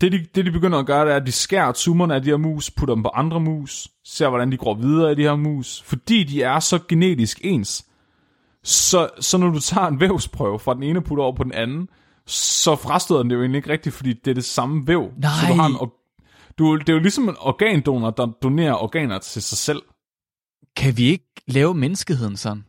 det de, det de begynder at gøre, det er, at de skærer tumorerne af de her mus, putter dem på andre mus, ser hvordan de går videre af de her mus. Fordi de er så genetisk ens, så, så når du tager en vævsprøve fra den ene putter over på den anden, så frastøder den det jo egentlig ikke rigtigt, fordi det er det samme væv. Nej. Så du har en, du, det er jo ligesom en organdonor, der donerer organer til sig selv. Kan vi ikke lave menneskeheden sådan?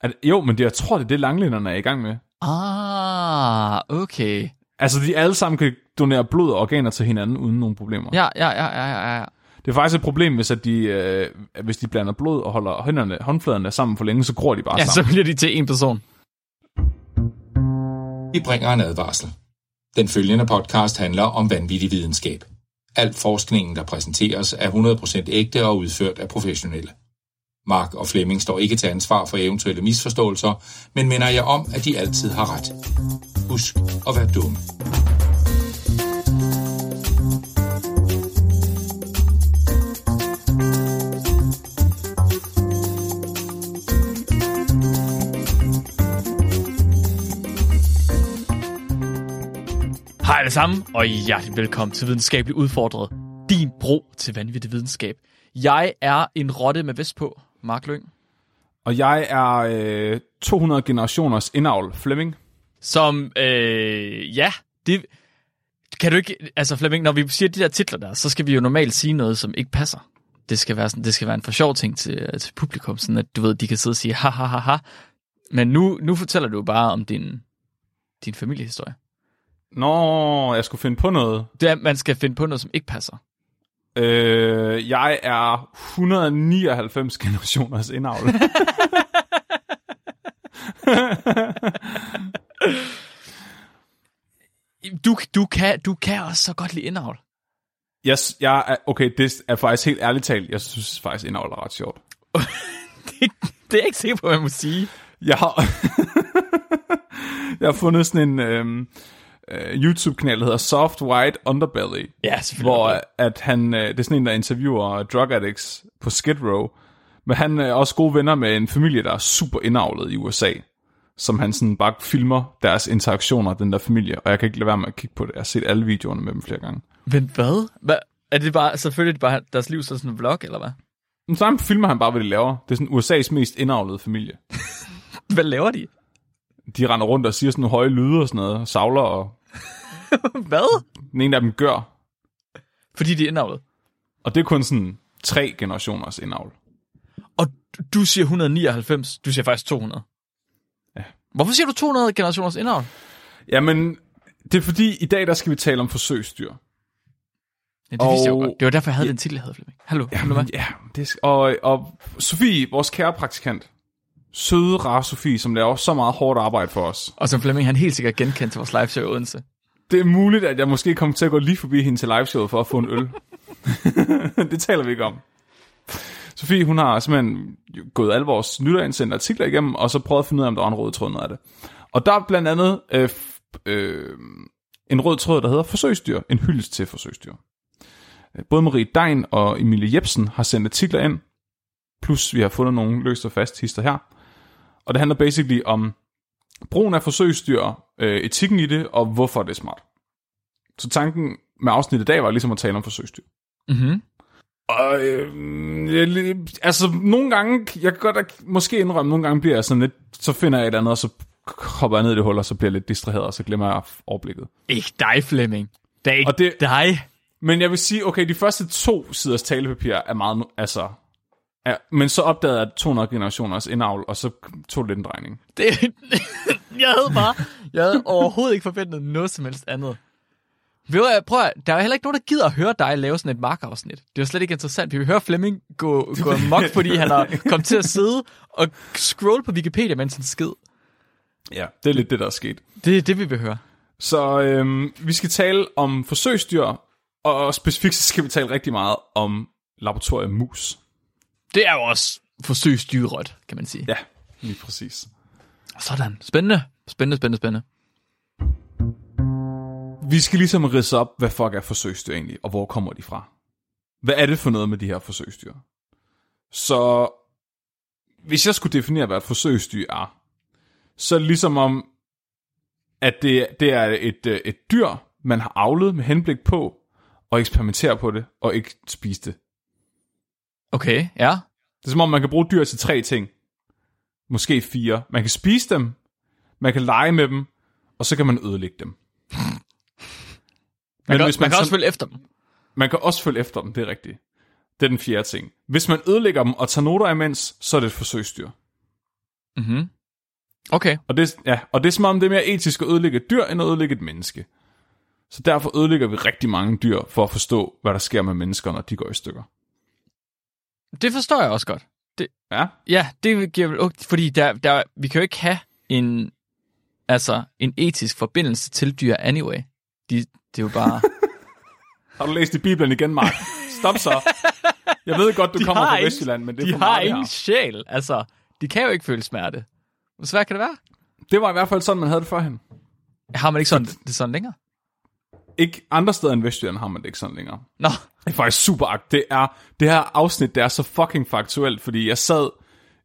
At, jo, men det, jeg tror, det er det, langlænderne er i gang med. Ah, okay. Altså, de alle sammen kan donere blod og organer til hinanden uden nogen problemer. Ja, ja, ja, ja, ja, ja. Det er faktisk et problem, hvis, at de, øh, hvis de blander blod og holder hænderne, håndfladerne sammen for længe, så gror de bare Ja, så sammen. bliver de til en person. Vi bringer en advarsel. Den følgende podcast handler om vanvittig videnskab. Al forskningen, der præsenteres, er 100% ægte og udført af professionelle. Mark og Flemming står ikke til ansvar for eventuelle misforståelser, men minder jeg om, at de altid har ret. Husk at være dumme. Hej alle sammen, og hjertelig velkommen til Videnskabeligt Udfordret. Din bro til vanvittig videnskab. Jeg er en rotte med vest på, Mark Lyng, Og jeg er øh, 200 generationers indavl Flemming. som, øh, ja, det... Kan du ikke, altså Flemming, når vi siger de der titler der, så skal vi jo normalt sige noget, som ikke passer. Det skal være, sådan, det skal være en for sjov ting til, til publikum, sådan at du ved, de kan sidde og sige ha ha ha ha. Men nu, nu fortæller du bare om din, din familiehistorie. Nå, jeg skulle finde på noget. Det er, man skal finde på noget, som ikke passer. Øh, jeg er 199 generationers indavl. Du, du, kan, du kan også så godt lide indhold. jeg, jeg er, okay, det er faktisk helt ærligt talt. Jeg synes faktisk, indavl er ret sjovt. det, det er jeg ikke sikker på, hvad man må sige. Jeg har, jeg har fundet sådan en øhm, øh, YouTube-kanal, der hedder Soft White Underbelly. Ja, hvor at han, øh, det er sådan en, der interviewer drug addicts på Skid Row. Men han er også gode venner med en familie, der er super indavlet i USA. Som han sådan bare filmer deres interaktioner, den der familie. Og jeg kan ikke lade være med at kigge på det. Jeg har set alle videoerne med dem flere gange. Men hvad? hvad? Er det bare, selvfølgelig det bare deres liv så sådan en vlog, eller hvad? Men så filmer han bare, hvad de laver. Det er sådan USA's mest indavlede familie. Hvad laver de? De render rundt og siger sådan nogle høje lyde og sådan noget. Savler, og hvad? den ene af dem gør. Fordi de er indavlet. Og det er kun sådan tre generationers indavl. Og du siger 199, du siger faktisk 200. Ja. Hvorfor siger du 200 generationers indavl? Jamen, det er fordi, i dag der skal vi tale om forsøgsdyr. Ja, det vidste jeg jo Og- godt. Det var derfor, jeg havde Ja. den titel, jeg havde, Flemming. Hallo, Ja, hallo hvad? men, ja det er, og, og Sofie, vores kære praktikant, søde, Sofie, som laver så meget hårdt arbejde for os. Og som Flemming, han helt sikkert genkendt til vores live show i Odense. Det er muligt, at jeg måske kommer til at gå lige forbi hende til liveshowet for at få en øl. det taler vi ikke om. Sofie, hun har simpelthen gået alle vores nytterindsendte artikler igennem, og så prøvet at finde ud af, om der var en rød tråd noget af det. Og der er blandt andet øh, øh, en rød tråd, der hedder forsøgsdyr. En hyldest til forsøgsdyr. Øh, Både Marie Dein og Emilie Jebsen har sendt artikler ind, plus vi har fundet nogle løst og fast hister her. Og det handler basically om brugen af forsøgsdyr, øh, etikken i det, og hvorfor det er smart. Så tanken med afsnittet i dag var ligesom at tale om forsøgsdyr. Mhm. Og øh, jeg, altså nogle gange, jeg kan godt måske indrømme, nogle gange bliver jeg sådan lidt, så finder jeg et andet, og så hopper jeg ned i det hul, og så bliver jeg lidt distraheret, og så glemmer jeg overblikket. Ikke dig, Flemming. Det er ikke Og det- dig. Men jeg vil sige, okay, de første to siders talepapir er meget, altså, ja, men så opdagede jeg 200 generationers indavl, og så tog det lidt en drejning. Det, jeg havde bare, jeg havde overhovedet ikke forventet noget som helst andet. Ved du prøv at, der er heller ikke nogen, der gider at høre dig lave sådan et markafsnit. Det er jo slet ikke interessant. Vi vil høre Flemming gå, gå amok, fordi han har kommet til at sidde og scrolle på Wikipedia, mens han skid. Ja, det er lidt det, der er sket. Det er det, vi vil høre. Så øhm, vi skal tale om forsøgsdyr, og specifikt så skal vi tale rigtig meget om laboratoriemus. Det er jo også forsøgsdyrret, kan man sige. Ja, lige præcis. Sådan. Spændende. Spændende, spændende, spændende. Vi skal ligesom ridse op, hvad fuck er forsøgsdyr egentlig, og hvor kommer de fra? Hvad er det for noget med de her forsøgsdyr? Så hvis jeg skulle definere, hvad et forsøgsdyr er, så er det ligesom om, at det, det er et, øh, et dyr, man har avlet med henblik på at eksperimentere på det, og ikke spise det. Okay, ja. Det er som om, man kan bruge dyr til tre ting. Måske fire. Man kan spise dem, man kan lege med dem, og så kan man ødelægge dem. Man, kan, hvis man, man kan så- også følge efter dem. Man kan også følge efter dem, det er rigtigt. Det er den fjerde ting. Hvis man ødelægger dem og tager noter imens, så er det et forsøgsdyr. Mm-hmm. Okay. Og det, ja, og det er som om, det er mere etisk at ødelægge et dyr, end at ødelægge et menneske. Så derfor ødelægger vi rigtig mange dyr, for at forstå, hvad der sker med mennesker, når de går i stykker. Det forstår jeg også godt. Ja, Ja, det giver vel... Fordi der, der, vi kan jo ikke have en, altså, en etisk forbindelse til dyr anyway. De, det er jo bare... har du læst i Bibelen igen, Mark? Stop så. Jeg ved godt, du De kommer har fra Vestjylland, men det er de for har meget det ingen her. sjæl. Altså, de kan jo ikke føle smerte. Hvor svært kan det være? Det var i hvert fald sådan, man havde det førhen. Har man ikke sådan, det sådan længere? Ikke andre steder end Vestjylland har man det ikke sådan længere. Nå, Det er faktisk super akt. Det er det her afsnit, det er så fucking faktuelt, fordi jeg sad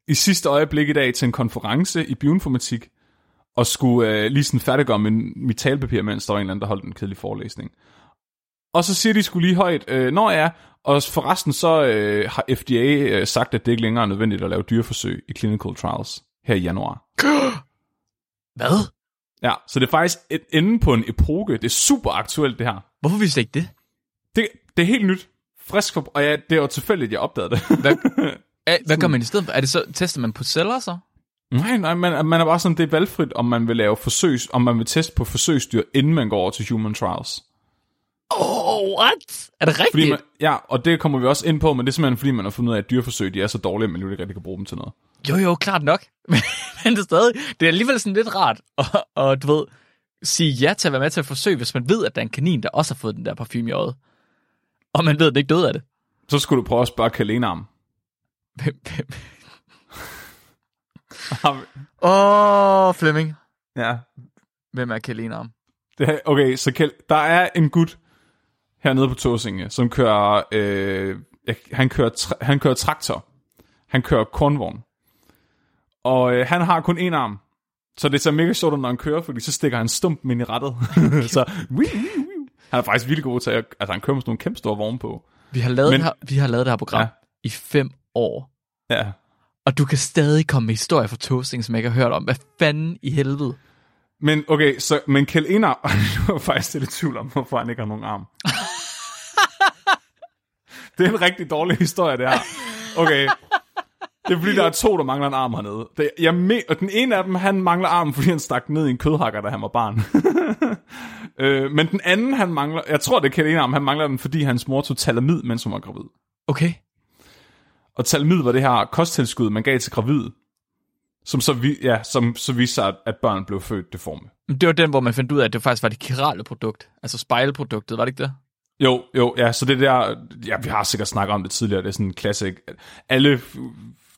i sidste øjeblik i dag til en konference i bioinformatik, og skulle øh, lige sådan færdiggøre min, mit talpapir, mens der var en eller anden, der holdt en kedelig forelæsning. Og så siger de skulle lige højt, øh, når jeg og forresten så øh, har FDA øh, sagt, at det ikke længere er nødvendigt at lave dyreforsøg i clinical trials her i januar. hvad? Ja, så det er faktisk et ende på en epoke. Det er super aktuelt, det her. Hvorfor vidste jeg ikke det? Det, det er helt nyt. Frisk for, og ja, det var tilfældigt, jeg opdagede det. Hvad, Æ, hvad gør man i stedet for? Er det så, tester man på celler så? Nej, nej, man, man er bare sådan, det er valgfrit, om man vil lave forsøgs, om man vil teste på forsøgsdyr, inden man går over til human trials. Oh, what? Er det rigtigt? Fordi man, ja, og det kommer vi også ind på, men det er simpelthen fordi, man har fundet ud af, at dyreforsøg, de er så dårlige, at man jo ikke rigtig kan bruge dem til noget. Jo, jo, klart nok. Men, det er stadig, det er alligevel sådan lidt rart at, og, du ved, sige ja til at være med til at forsøge, hvis man ved, at der er en kanin, der også har fået den der parfume i øjet. Og man ved, at den ikke døde af det. Så skulle du prøve at spørge. Hvem, hvem? Åh, oh, Flemming. ja. Hvem er Kaline om? Det okay, så Kjeld, der er en gut hernede på Tåsinge, som kører, øh, han, kører tra- han kører traktor. Han kører kornvogn. Og øh, han har kun en arm. Så det er så mega sjovt, når han kører, fordi så stikker han stumpen ind i rettet. så, wii, wii, wii. Han er faktisk vildt god til at, altså han kører med sådan nogle kæmpe store vogne på. Vi har lavet, Men- det, her, vi har lavet det her program Ja. i fem år. Ja. Og du kan stadig komme med historier fra Toasting, som jeg ikke har hørt om. Hvad fanden i helvede? Men okay, så, men Kjeld Enar, du var faktisk lidt i tvivl om, hvorfor han ikke har nogen arm. det er en rigtig dårlig historie, det her. Okay. Det er fordi, der er to, der mangler en arm hernede. Det, jeg me- og den ene af dem, han mangler arm, fordi han stak ned i en kødhakker, da han var barn. øh, men den anden, han mangler, jeg tror, det er Kjeld Enar, han mangler den, fordi hans mor tog talamid, mens hun var gravid. Okay. Og talamid var det her kosttilskud, man gav til gravide, som så, vi, ja, som så viste sig, at- børn blev født deforme. Det var den, hvor man fandt ud af, at det faktisk var det kirale produkt. Altså spejleproduktet, var det ikke det? Jo, jo, ja, så det der, ja, vi har sikkert snakket om det tidligere, det er sådan en classic. Alle,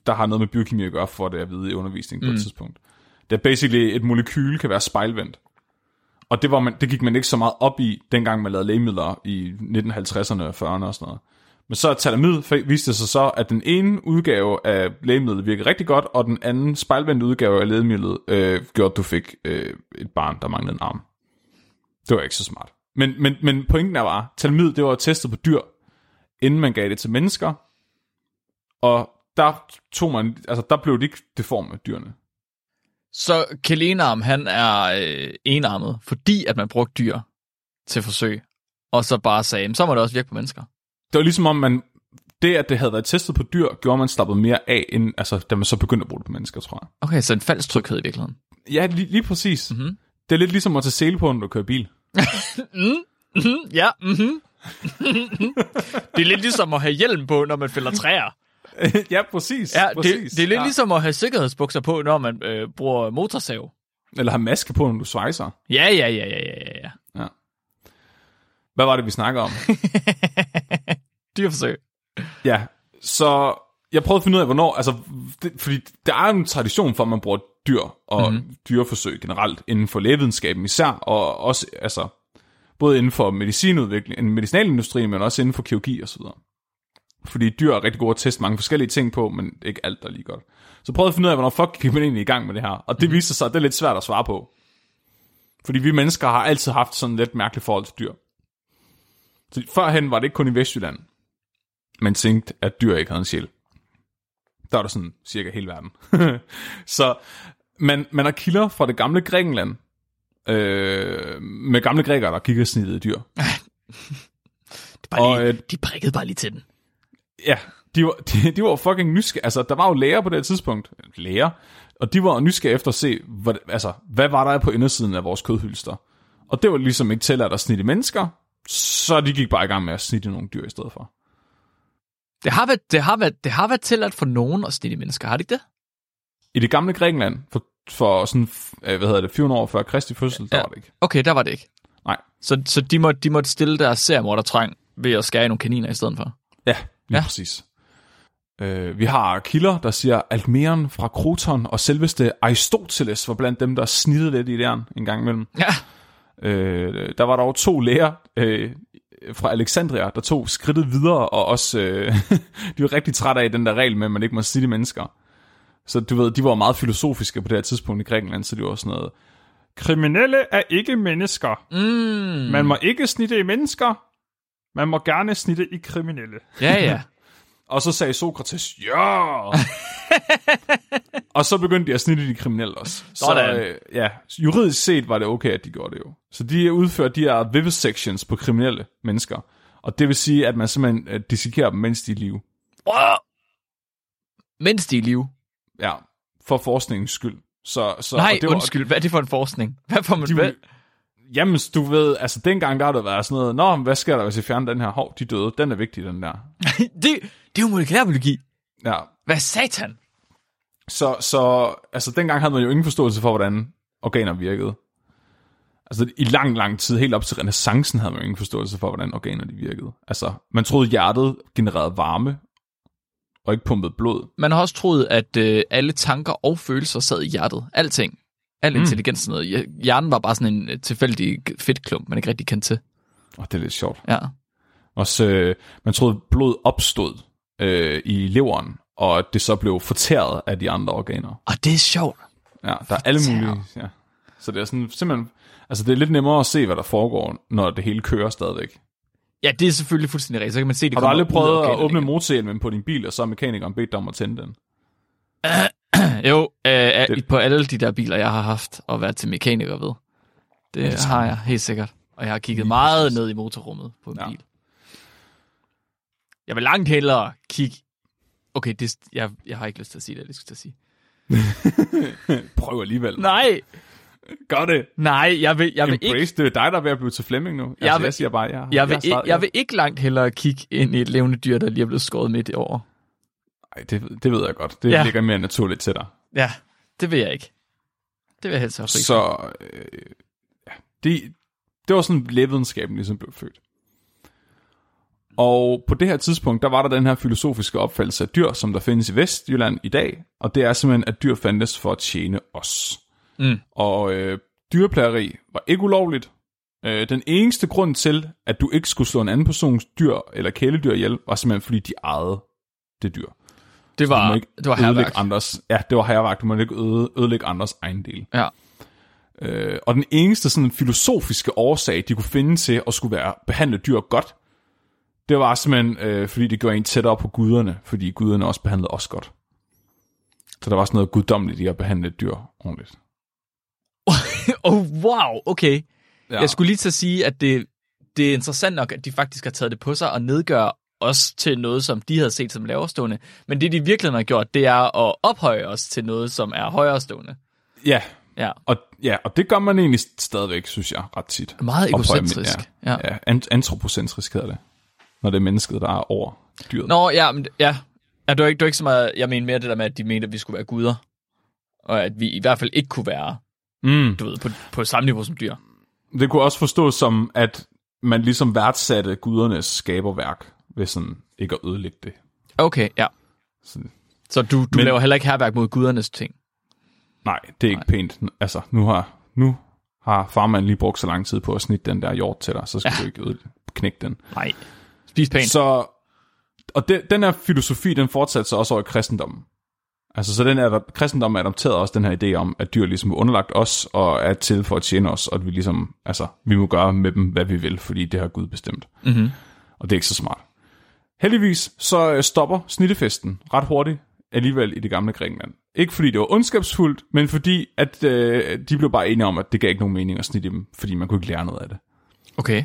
der har noget med biokemi at gøre, får det at vide i undervisning på mm. et tidspunkt. Det er basically, et molekyle kan være spejlvendt. Og det, var man, det gik man ikke så meget op i, dengang man lavede lægemidler i 1950'erne og 40'erne og sådan noget. Men så talamid viste sig så, at den ene udgave af lægemidlet virkede rigtig godt, og den anden spejlvendte udgave af lægemidlet øh, gjorde, at du fik øh, et barn, der manglede en arm. Det var ikke så smart. Men, men, men pointen er bare, talamid, det var testet på dyr, inden man gav det til mennesker, og der tog man, altså der blev de ikke deforme, dyrene. Så Kalenarm, han er øh, enarmet, fordi at man brugte dyr til forsøg. Og så bare sagde, "Men så må det også virke på mennesker. Det var ligesom om man, det at det havde været testet på dyr, gjorde man slappet mere af, end, altså, da man så begyndte at bruge det på mennesker, tror jeg. Okay, så en falsk tryghed i virkeligheden. Ja, lige, lige præcis. Mhm. Mm-hmm. Det er lidt ligesom at tage sele på, når du kører bil. Mm, ja, mhm. det er lidt ligesom at have hjelm på, når man fælder træer. ja, præcis. Ja, det, præcis. det er lidt ja. ligesom at have sikkerhedsbukser på, når man øh, bruger motorsav. Eller have maske på, når du svejser. Ja, ja, ja, ja, ja, ja, ja. Hvad var det, vi snakker om? Dyrforsøg. Ja, så jeg prøvede at finde ud af, hvornår, altså, det, fordi der er en tradition for, at man bruger dyr og Mhm. mm-hmm. dyreforsøg generelt inden for lægevidenskaben især, og også, altså, både inden for medicinudvikling, medicinalindustrien, men også inden for kirurgi og så videre. Fordi dyr er rigtig gode at teste mange forskellige ting på, men ikke alt der er lige godt. Så prøvede jeg at finde ud af, hvornår fuck gik man egentlig i gang med det her, og det viste sig, at det er lidt svært at svare på. Fordi vi mennesker har altid haft sådan lidt mærkeligt forhold til dyr. Så førhen var det ikke kun i Vestjylland, man tænkte, at dyr ikke havde en sjæl. Der var der sådan cirka hele verden. så man, man har kilder fra det gamle Grækenland, øh, med gamle grækere, der kigger snittet dyr. Det bare Og, lige, øh, de prikkede bare lige til den. Ja, de var, de, de var fucking nysgerrige. Altså, der var jo læger på det tidspunkt. Læger. Og de var nysgerrige efter at se, hvad, altså, hvad var der på indersiden af vores kødhylster. Og det var ligesom ikke tilladt at snitte mennesker, så de gik bare i gang med at snitte nogle dyr i stedet for. Det har været, det har været, det har været tilladt for nogen at snitte mennesker, har det ikke det? I det gamle Grækenland, for, for sådan, øh, hvad hedder det, 400 år før Kristi fødsel, der Ja. var det ikke. Okay, der var det ikke. Nej. Så, så de, måtte, de måtte stille deres seriemordertrang ved at skære nogle kaniner i stedet for. Ja, lige Ja. præcis. Øh, vi har kilder, der siger, Alkmeren fra Kroton og selveste Aristoteles var blandt dem, der snittede lidt i jern en gang imellem. Ja. Øh, der var dog to læger øh, fra Alexandria, der tog skridtet videre, og også, øh, de var rigtig trætte af den der regel med, at man ikke må snitte mennesker. Så du ved, de var meget filosofiske på det her tidspunkt i Grækenland, så de var sådan noget, kriminelle er ikke mennesker. Mm. Man må ikke snitte i mennesker. Man må gerne snitte i kriminelle. Ja, ja. Og så sagde Sokrates, ja! og så begyndte de at snitte de kriminelle også. Så Sådan. øh, ja, juridisk set var det okay, at de gjorde det jo. Så de udførte de her vivisections på kriminelle mennesker. Og det vil sige, at man simpelthen øh, dissekerer dem, mens de er i live. Wow. Mens de er i live. Ja, for forskningens skyld. Så, så, Nej, og det var, undskyld. Hvad er det for en forskning? Hvad får man De, vil- jamen, du ved, altså dengang der har der været sådan noget, Nå, hvad sker der, hvis jeg fjerner den her? Hov, de døde. Den er vigtig, den der. det, det er jo molekylærbiologi. Ja, Hvad satan? Så, så altså, dengang havde man jo ingen forståelse for, hvordan organer virkede. Altså, i lang, lang tid, helt op til renaissancen, havde man ingen forståelse for, hvordan organer de virkede. Altså, man troede, hjertet genererede varme, og ikke pumpede blod. Man har også troet, at øh, alle tanker og følelser sad i hjertet. Alting. Al Mm. intelligens sådan noget. Hj- Hjernen var bare sådan en øh, tilfældig fedtklump, man ikke rigtig kendte til. Og det er lidt sjovt. Ja. Også, øh, man troede, blod opstod øh, i leveren, og at det så blev fortæret af de andre organer. Og det er sjovt. Ja, der er alle mulige. Ja. Så det er sådan, simpelthen, altså det er lidt nemmere at se, hvad der foregår, når det hele kører stadigvæk. Ja, det er selvfølgelig fuldstændig rigtigt. Så kan man se, det Har du aldrig prøvet at åbne motorhjelmen på din bil, og så har mekanikeren bedt dig om at tænde den? Jo, øh, Det- på alle de der biler, jeg har haft og været til mekaniker ved. Det, det har jeg helt sikkert. Og jeg har kigget meget ned i motorrummet på en Ja. bil. Jeg vil langt hellere kigge... Okay, det, jeg, jeg har ikke lyst til at sige det, jeg skulle til at sige. Prøv alligevel. Nej, Gør det. nej, jeg vil, jeg vil ikke... Embrace, det er dig, der er ved at blive til Flemming nu. Jeg Altså, vil- jeg siger bare, jeg, Jeg vil, jeg, ikke, jeg vil ikke langt hellere kigge ind i et levende dyr, der lige er blevet skåret midt i over. Ej, det, det ved jeg godt. Det Ja. ja. ligger mere naturligt til dig. Ja, det vil jeg ikke. Det vil jeg helst fri. for. Så øh, ja, det, det var sådan, lægevidenskaben ligesom blev født. Og på det her tidspunkt, der var der den her filosofiske opfattelse af dyr, som der findes i Vestjylland i dag, og det er simpelthen, at dyr fandtes for at tjene os. Mm. Og øh, dyreplageri var ikke ulovligt. Øh, den eneste grund til, at du ikke skulle slå en anden persons dyr eller kæledyr ihjel, var simpelthen fordi de ejede det dyr. det var, ikke det var herværk. andres, ja, det var herværk. Du må ikke øde, ødelægge andres ejendel. Ja. Øh, og den eneste sådan filosofiske årsag, de kunne finde til at skulle være behandle dyr godt, det var simpelthen, øh, fordi det gjorde en tættere på guderne, fordi guderne også behandlede os godt. Så der var sådan noget guddommeligt i at behandle dyr ordentligt. oh, wow, okay. Ja. Jeg skulle lige til at sige, at det, det er interessant nok, at de faktisk har taget det på sig og nedgør os til noget, som de havde set som laverstående. Men det, de virkelig har gjort, det er at ophøje os til noget, som er højerestående. Ja, Ja, og, ja, og det gør man egentlig stadigvæk, synes jeg, ret tit. meget Ophøje- egocentrisk. Ja, Ja. ja ant- antropocentrisk hedder det. Når det er mennesket, der er over dyret. Nå, ja, men, ja. ja du, er ikke, du er ikke så meget, jeg mener mere det der med, at de mente, at vi skulle være guder. Og at vi i hvert fald ikke kunne være, Mm. du ved, på, på samme niveau som dyr. Det kunne også forstås som, at man ligesom værdsatte gudernes skaberværk, ved sådan ikke at ødelægge det. Okay, ja. Så, Så du, du Men- laver heller ikke herværk mod gudernes ting. nej, det er ikke Nej. pænt. Altså, nu har, nu har farmand lige brugt så lang tid på at snitte den der hjort til dig, så skal ja. Du ikke knække den. Nej. Spis pænt. Så, og den, den her filosofi, den fortsatte sig også over i kristendommen. Altså, så den er, kristendommen adopteret også den her idé om, at dyr ligesom er underlagt os, og er til for at tjene os, og at vi ligesom, altså, vi må gøre med dem, hvad vi vil, fordi det har Gud bestemt. Mm-hmm. Og det er ikke så smart. Heldigvis så øh, stopper snittefesten ret hurtigt alligevel i det gamle Grækenland. Ikke fordi det var ondskabsfuldt, men fordi at øh, de blev bare enige om, at det gav ikke nogen mening at snitte dem, fordi man kunne ikke lære noget af det. Okay.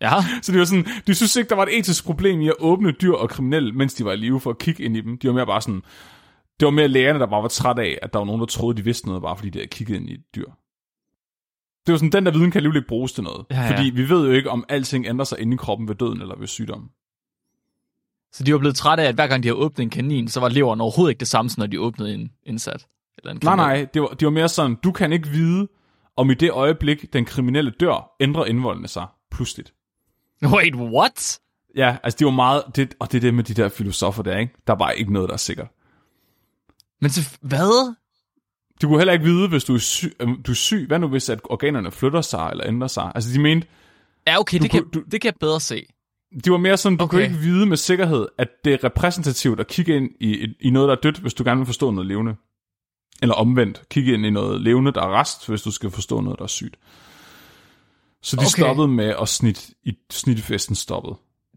ja. Så det var sådan, de synes ikke, der var et etisk problem i at åbne dyr og kriminelle, mens de var i live for at kigge ind i dem. De var mere bare sådan, det var mere lægerne, der bare var træt af, at der var nogen, der troede, de vidste noget, bare fordi de havde kigget ind i et dyr. Det var sådan, den der viden kan alligevel ikke bruges til noget. Ja, ja. Fordi vi ved jo ikke, om alting ændrer sig inde i kroppen ved døden eller ved sygdom. Så de var blevet trætte af, at hver gang de har åbnet en kanin, så var leveren overhovedet ikke det samme, som når de åbnede en indsat. Eller en Nej, kriminel. nej, det var, det var mere sådan, du kan ikke vide, om i det øjeblik, den kriminelle dør, ændrer indvoldene sig pludseligt. Wait, what? Ja, altså det var meget, det, og det er det med de der filosofer der, ikke? Der er bare ikke noget, der er sikkert. Men så, hvad? Du kunne heller ikke vide, hvis du er, syg, øh, du er syg, hvad nu hvis at organerne flytter sig eller ændrer sig? Altså de mente, Ja, okay, det, kan, kunne- du- det kan jeg bedre se. de var mere sådan, du okay. Kunne ikke vide med sikkerhed, at det er repræsentativt at kigge ind i, i noget, der er dødt, hvis du gerne vil forstå noget levende. Eller omvendt, kigge ind i noget levende, der er rest, hvis du skal forstå noget, der er sygt. Så de okay. Stoppede med at snitte, i snittefesten stoppede.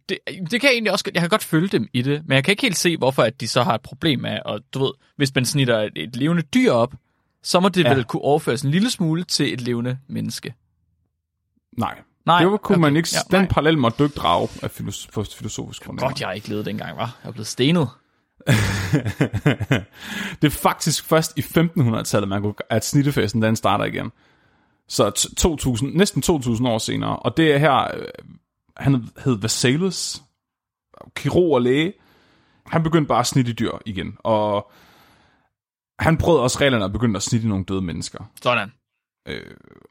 Det, det kan jeg egentlig også Jeg kan godt følge dem i det, men jeg kan ikke helt se, hvorfor at de så har et problem med, og du ved, hvis man snitter et, et levende dyr op, så må det Ja. vel kunne overføres en lille smule til et levende menneske. Nej, Nej, det var, kunne okay. man ikke, Ja, den nej. parallel måtte du ikke drage af filos, filosofisk grund. Godt, jeg har ikke levet dengang, var. Jeg er blevet stenet. det er faktisk først i 1500-tallet, man kunne, at snittefesten den starter igen. Så t- 2000, næsten 2000 år senere. Og det er her, øh, han hed Vesalius, kirurg og læge. Han begyndte bare at snitte dyr igen. Og han brød også reglerne og begyndte at snitte nogle døde mennesker. Sådan.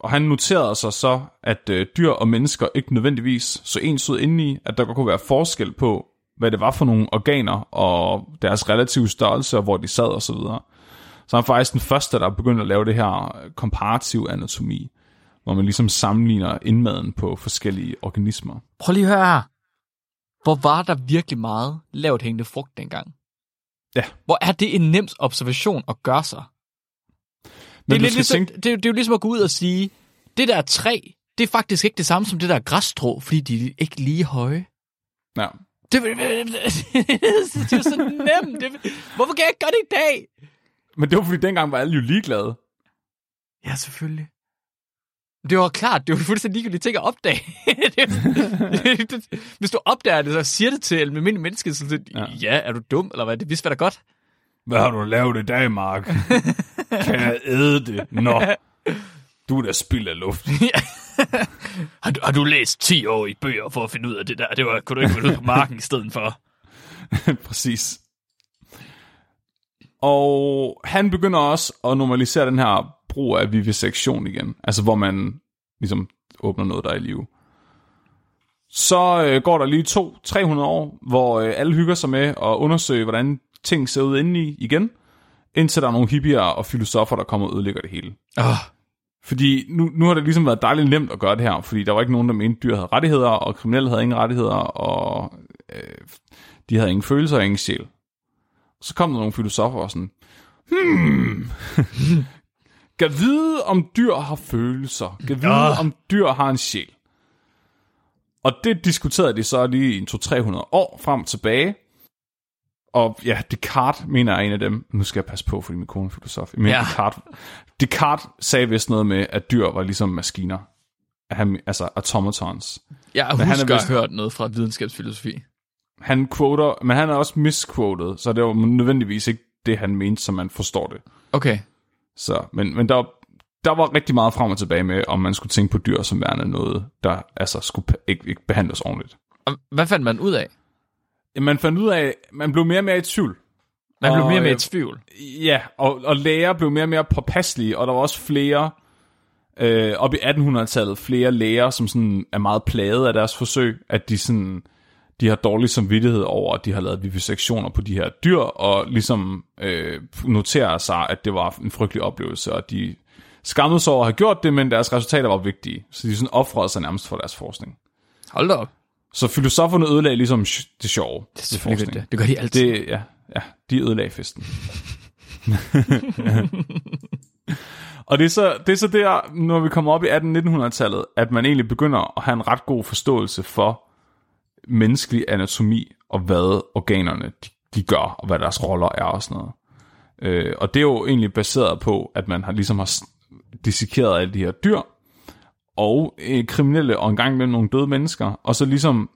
Og han noterede sig så, at øh, dyr og mennesker ikke nødvendigvis så ens ud indeni, at der godt kunne være forskel på, hvad det var for nogle organer og deres relative størrelse, og hvor de sad og så videre. Så han er faktisk den første, der begyndte at lave det her komparativ anatomi, hvor man ligesom sammenligner indmaden på forskellige organismer. Prøv lige at høre her. Hvor var der virkelig meget lavt hængende frugt dengang? Ja. Hvor er det en nem observation at gøre sig? Men det, er lidt ligesom, tænke, det, er- det er jo ligesom at gå ud og sige, det der træ, det er faktisk ikke det samme som det der græsstrå, fordi de er ikke lige høje. ja, Det, det, det er jo så nemt. Det, hvorfor kan jeg ikke gøre det i dag? men det var fordi dengang var alle jo ligeglade. Ja, selvfølgelig. Det var klart, det var fuldstændig ligegyldigt ting at opdage. hvis du opdager det, så siger det til en almindelig menneske, så det, Ja. ja. er du dum, eller hvad? Det vidste hvad da godt. Hvad har du lavet i dag, Mark? kan jeg æde det? Nå, du er da spild af luft. Har du, har du læst 10 år i bøger for at finde ud af det der? Det var, kunne du ikke være ude på marken i stedet for? Præcis. Og han begynder også at normalisere den her brug af vivisektion igen. Altså hvor man ligesom åbner noget, der er i live. Så øh, går der lige to 300 år, hvor øh, alle hygger sig med at undersøge, hvordan ting ser ud indeni igen, indtil der er nogle hippier og filosofer, der kommer og ødelægger det hele. Oh, Fordi nu, nu har det ligesom været dejligt nemt at gøre det her, fordi der var ikke nogen, der mente, dyr havde rettigheder, og kriminelle havde ingen rettigheder, og øh, de havde ingen følelser og ingen sjæl. Så kom der nogle filosofer og sådan, hmm, kan vide, om dyr har følelser, kan vide, Ah. om dyr har en sjæl. Og det diskuterede de så lige i en 200-300 år frem og tilbage. Og ja, Descartes mener er en af dem. Nu skal jeg passe på, fordi min kone er filosof. Men ja. Descartes, Descartes sagde vist noget med, at dyr var ligesom maskiner. At han, altså automatons. jeg han er husker at vist- hørt noget fra videnskabsfilosofi. Han quoter, men han er også misquoted, så det var nødvendigvis ikke det, han mente, som man forstår det. Okay. Så, men, men der, var- der var rigtig meget frem og tilbage med, om man skulle tænke på dyr som værende noget, der altså skulle ikke, ikke behandles ordentligt. Og hvad fandt man ud af? Man fandt ud af, man blev mere og mere i tvivl. Man blev Og, mere med øh, i tvivl. Ja, og, og læger blev mere og mere påpasselige, og der var også flere, øh, op i 1800-tallet, flere læger, som sådan er meget plaget af deres forsøg, at de sådan, de har dårlig samvittighed over, at de har lavet vivisektioner på de her dyr, og ligesom øh, noterer sig, at det var en frygtelig oplevelse, og de skammede sig over at have gjort det, men deres resultater var vigtige, så de sådan offrede sig nærmest for deres forskning. Hold da op. Så filosoferne ødelagde ligesom det sjove. Det er selvfølgelig det. Det gør de altid. Det, ja, ja, de ødelagde festen. og det er, så, det er så der, når vi kommer op i 1800-1900-tallet, at man egentlig begynder at have en ret god forståelse for menneskelig anatomi, og hvad organerne de, de gør, og hvad deres roller er og sådan noget. Øh, og det er jo egentlig baseret på, at man har ligesom har dissekeret alle de her dyr, og øh, kriminelle, og engang med nogle døde mennesker, og så ligesom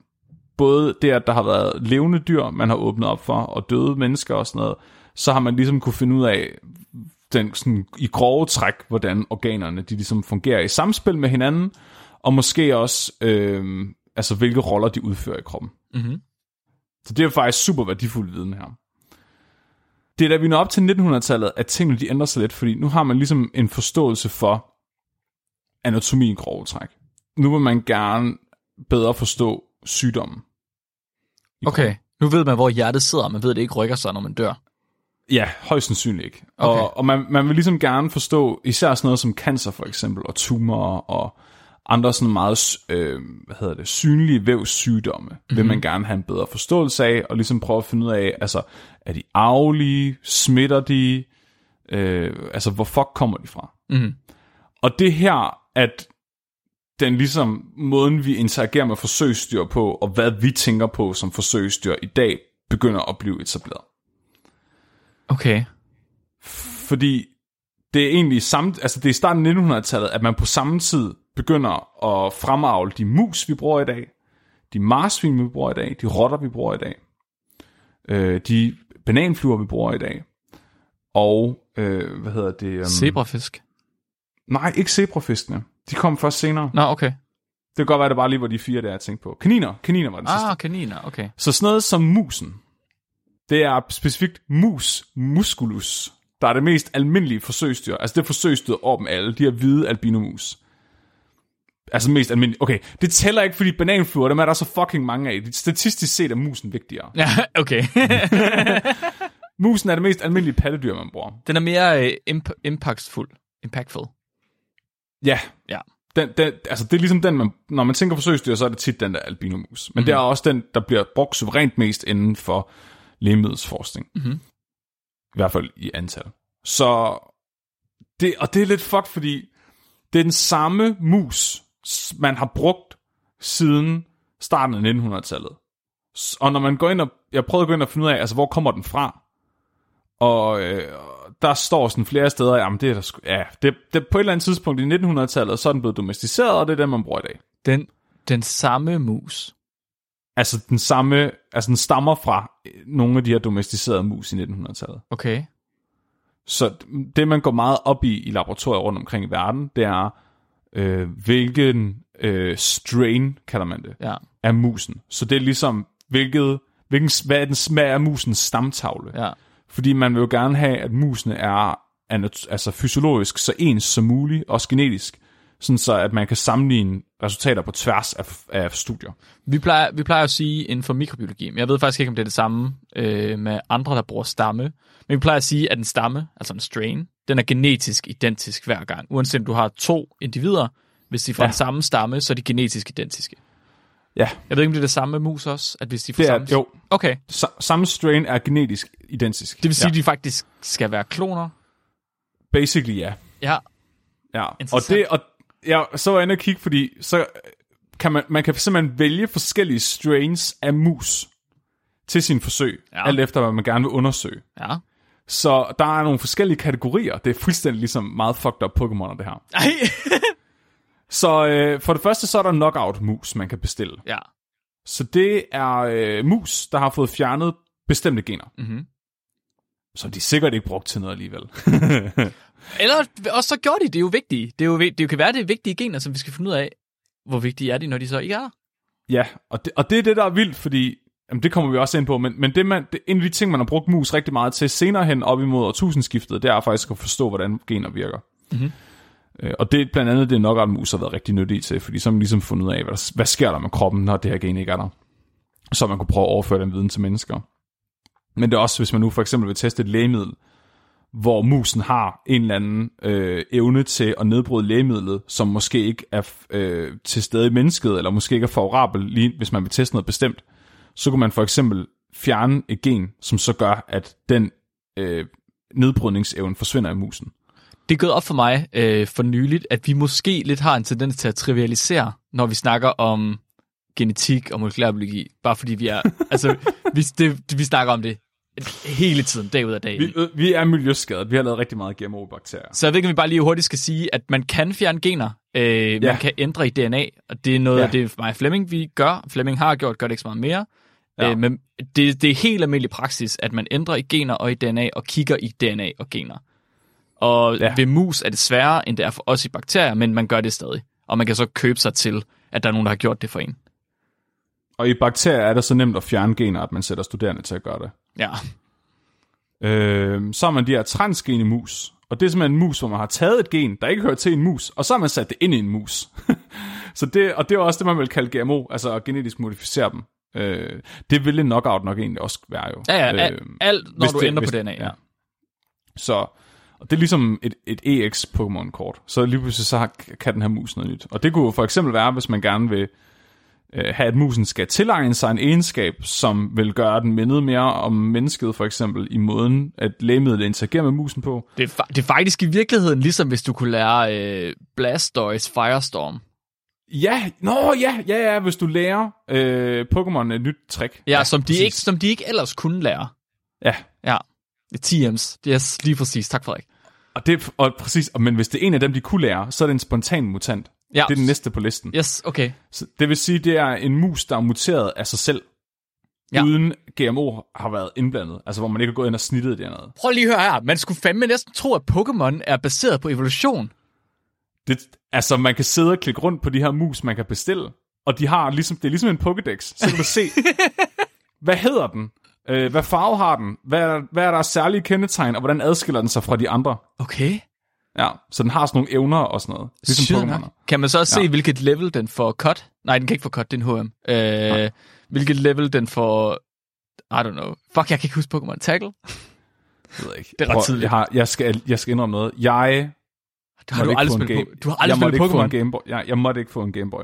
både det, at der har været levende dyr, man har åbnet op for, og døde mennesker og sådan noget, så har man ligesom kunne finde ud af, den, sådan, i grove træk, hvordan organerne de ligesom fungerer i samspil med hinanden, og måske også, øh, altså hvilke roller de udfører i kroppen. Mm-hmm. Så det er faktisk super værdifuld viden her. Det er da vi når op til 1900-tallet, at tingene de ændrer sig lidt, fordi nu har man ligesom en forståelse for anatomi i grove træk. Nu vil man gerne bedre forstå sygdommen. Okay, nu ved man, hvor hjertet sidder, man ved, at det ikke rykker sig, når man dør. Ja, højst sandsynligt ikke. Okay. Og, og man, man vil ligesom gerne forstå især sådan noget som cancer for eksempel, og tumorer og andre sådan meget øh, hvad hedder det, synlige vævssygdomme, mm-hmm. vil man gerne have en bedre forståelse af, og ligesom prøve at finde ud af, altså, er de arvelige, smitter de, øh, altså, hvor fuck kommer de fra? Mm-hmm. Og det her, at den ligesom måden, vi interagerer med forsøgsdyr på, og hvad vi tænker på som forsøgsdyr i dag, begynder at blive etableret. Okay. Fordi det er egentlig samme, altså det er i starten af 1900-tallet, at man på samme tid begynder at fremavle de mus, vi bruger i dag, de marsvin, vi bruger i dag, de rotter, vi bruger i dag, øh, de bananfluer, vi bruger i dag, og, øh, hvad hedder det? Um, Zebrafisk. Nej, ikke zebrafiskene. De kom først senere. Nå, okay. Det kan godt være, det bare lige var de fire, der jeg tænkte på. Kaniner. Kaniner var den sidste. Ah, kaniner, okay. Så sådan noget som musen, det er specifikt mus musculus, der er det mest almindelige forsøgsdyr. Altså det forsøgsdyr over dem alle. De her hvide albinomus. Altså mest almindelige. Okay, det tæller ikke, fordi bananfluer, dem er der så fucking mange af. Statistisk set er musen vigtigere. Ja, okay. Musen er det mest almindelige pattedyr, man bruger. Den er mere øh, imp- impactful. Impactful. Ja. Ja. Den, den, altså det er ligesom den, man, når man tænker forsøgsdyr, så er det tit den der albinomus. Men mm. det er også den, der bliver brugt suverænt mest inden for lægemiddelsforskning. Mhm. I hvert fald i antal. Så det, og det er lidt fucked, fordi det er den samme mus, man har brugt siden starten af 1900-tallet. S- Og når man går ind og, jeg prøvede at gå ind og finde ud af, altså hvor kommer den fra? Og øh, der står sådan flere steder, jamen det er der sgu, ja, det, det, på et eller andet tidspunkt i 1900-tallet, så er den blevet domesticeret, og det er den, man bruger i dag. Den, den samme mus. Altså den samme, altså den stammer fra øh, nogle af de her domesticerede mus i 1900-tallet. Okay. Så det, man går meget op i i laboratorier rundt omkring i verden, det er, øh, hvilken øh, strain, kalder man det, Ja, af musen. Så det er ligesom, hvilket, hvilken, hvad er den smag af musens stamtavle. ja. Fordi man vil jo gerne have, at musene er altså fysiologisk så ens som muligt, også genetisk, sådan så at man kan sammenligne resultater på tværs af, af studier. Vi plejer, vi plejer at sige inden for mikrobiologi, men jeg ved faktisk ikke, om det er det samme øh, med andre, der bruger stamme. Men vi plejer at sige, at en stamme, altså en strain, den er genetisk identisk hver gang. Uanset om du har to individer, hvis de får Ja. ja. den samme stamme, så er de genetisk identiske. Ja, Jeg ved ikke, om det er det samme med mus også, at hvis de får det er, samme... jo, Okay, sa- samme strain er genetisk identisk. det vil sige, ja. at de faktisk skal være kloner. Basically, ja. Ja, ja. Og det, og ja, så var jeg inde og kigge, fordi så kan man, man kan simpelthen vælge forskellige strains af mus til sin forsøg, Ja. alt efter hvad man gerne vil undersøge. ja. Så der er nogle forskellige kategorier. Det er fuldstændig ligesom meget fucked up Pokémoner, det her. Ej. Så øh, for det første, så er der knockout-mus, man kan bestille. ja. Så det er øh, mus, der har fået fjernet bestemte gener. Mm-hmm. Så de er sikkert ikke brugt til noget alligevel. Eller også så gjorde de, det er jo vigtigt. Det, er jo, det kan være, det er vigtige gener, som vi skal finde ud af, hvor vigtige er de, når de så ikke er ja, og det, og det er det, der er vildt, fordi jamen, det kommer vi også ind på, men, men det, man, det, en af de ting, man har brugt mus rigtig meget til senere hen op imod årtusindskiftet, det er faktisk at forstå, hvordan gener virker. Mhm. Øh, og det er blandt andet det, knockout-mus har været rigtig nyttige til, fordi så har man ligesom fundet ud af, hvad, hvad sker der med kroppen, når det her gen ikke er der. Så man kunne prøve at overføre den viden til mennesker. Men det er også, hvis man nu for eksempel vil teste et lægemiddel, hvor musen har en eller anden øh, evne til at nedbryde lægemidlet, som måske ikke er øh, til stede i mennesket, eller måske ikke er favorabel, lige hvis man vil teste noget bestemt, så kunne man for eksempel fjerne et gen, som så gør, at den øh, nedbrydningsevne forsvinder i musen. Det er gået op for mig øh, for nyligt, at vi måske lidt har en tendens til at trivialisere, når vi snakker om genetik og molekylærbiologi, bare fordi vi er, altså, vi, det, vi snakker om det hele tiden, dag ud af dag. Vi, øh, vi er miljøskadet. Vi har lavet rigtig meget GMO-bakterier. Så jeg ved ikke, om vi bare lige hurtigt skal sige, at man kan fjerne gener. Øh, man Ja. kan ændre i DNA, og det er noget Ja. af det, mig og Flemming vi gør. Flemming har gjort, gør det ikke så meget mere. Ja. Øh, men det, det er helt almindelig praksis, at man ændrer i gener og i DNA, og kigger i DNA og gener. Og Ja. ved mus er det sværere, end det er for os i bakterier, men man gør det stadig. Og man kan så købe sig til, at der er nogen, der har gjort det for en. Og i bakterier er det så nemt at fjerne gener, at man sætter studerende til at gøre det. Ja. Øh, så har man de her transgene mus. Og det er simpelthen en mus, hvor man har taget et gen, der ikke hører til en mus, og så har man sat det ind i en mus. så det, og det er også det, man vil kalde GMO, altså at genetisk modificere dem. Øh, det ville en knockout nok egentlig også være jo. Ja, ja, alt, Øh, alt når du det- ændrer hvis- på DNA. ja. Så og det er ligesom et, et EX Pokémon-kort. Så lige pludselig så har, kan den her mus noget nyt. Og det kunne for eksempel være, hvis man gerne vil øh, have, at musen skal tilegne sig en egenskab, som vil gøre den mindet mere om mennesket, for eksempel i måden, at lægemidlet interagerer med musen på. Det, er, det er faktisk i virkeligheden ligesom, hvis du kunne lære øh, Blastoise Firestorm. Ja, nå ja, ja, ja, hvis du lærer øh, Pokémon et nyt trick. Ja, ja som, de præcis. ikke, som de ikke ellers kunne lære. Ja, Ja, det TM's. Er lige præcis. Tak, Frederik. og, det, og præcis, og- men hvis det er en af dem, de kunne lære, så er det en spontan mutant. Ja. Det er den næste på listen. Yes, okay. Så det vil sige, det er en mus, der er muteret af sig selv, ja. Ja. uden GMO har været indblandet. Altså, hvor man ikke har gået ind og snittet det noget. Prøv lige at høre her. Man skulle fandme næsten tro, at Pokémon er baseret på evolution. Det, altså, man kan sidde og klikke rundt på de her mus, man kan bestille, og de har ligesom, det er ligesom en Pokédex. Så kan du se, hvad hedder den? Øh, hvad farve har den? Hvad er, hvad er der særlige kendetegn, og hvordan adskiller den sig fra de andre? Okay. Ja, så den har sådan nogle evner og sådan noget. Ligesom Pokémon. Kan man så også Ja. se, hvilket level den får cut? Nej, den kan ikke få cut, det er en HM. Øh, hvilket level den får... I don't know. Fuck, jeg kan ikke huske Pokémon. Tackle? Jeg ved ikke. Det er ret tidligt. Jeg, har, jeg, skal, jeg skal indrømme noget. Jeg Du har du aldrig spillet game. po- Du har aldrig jeg spillet ikke få en Pokémon? Game Boy. Jeg, jeg måtte ikke få en Game Boy.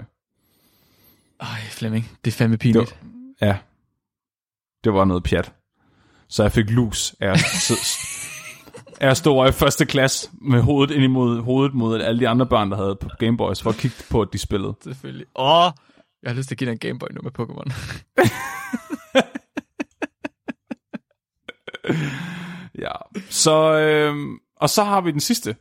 Ej, Flemming. Det er fandme pinligt. Ja. Det var noget pjat. Så jeg fik lus af at, s- af at stå over i første klasse med hovedet ind imod hovedet mod alle de andre børn, der havde på Game Boys, for at kigge på, at de spillede. Selvfølgelig. Åh, jeg har lyst til at give dig en Gameboy nu med Pokémon. Ja. Så, øhm, og så har vi den sidste.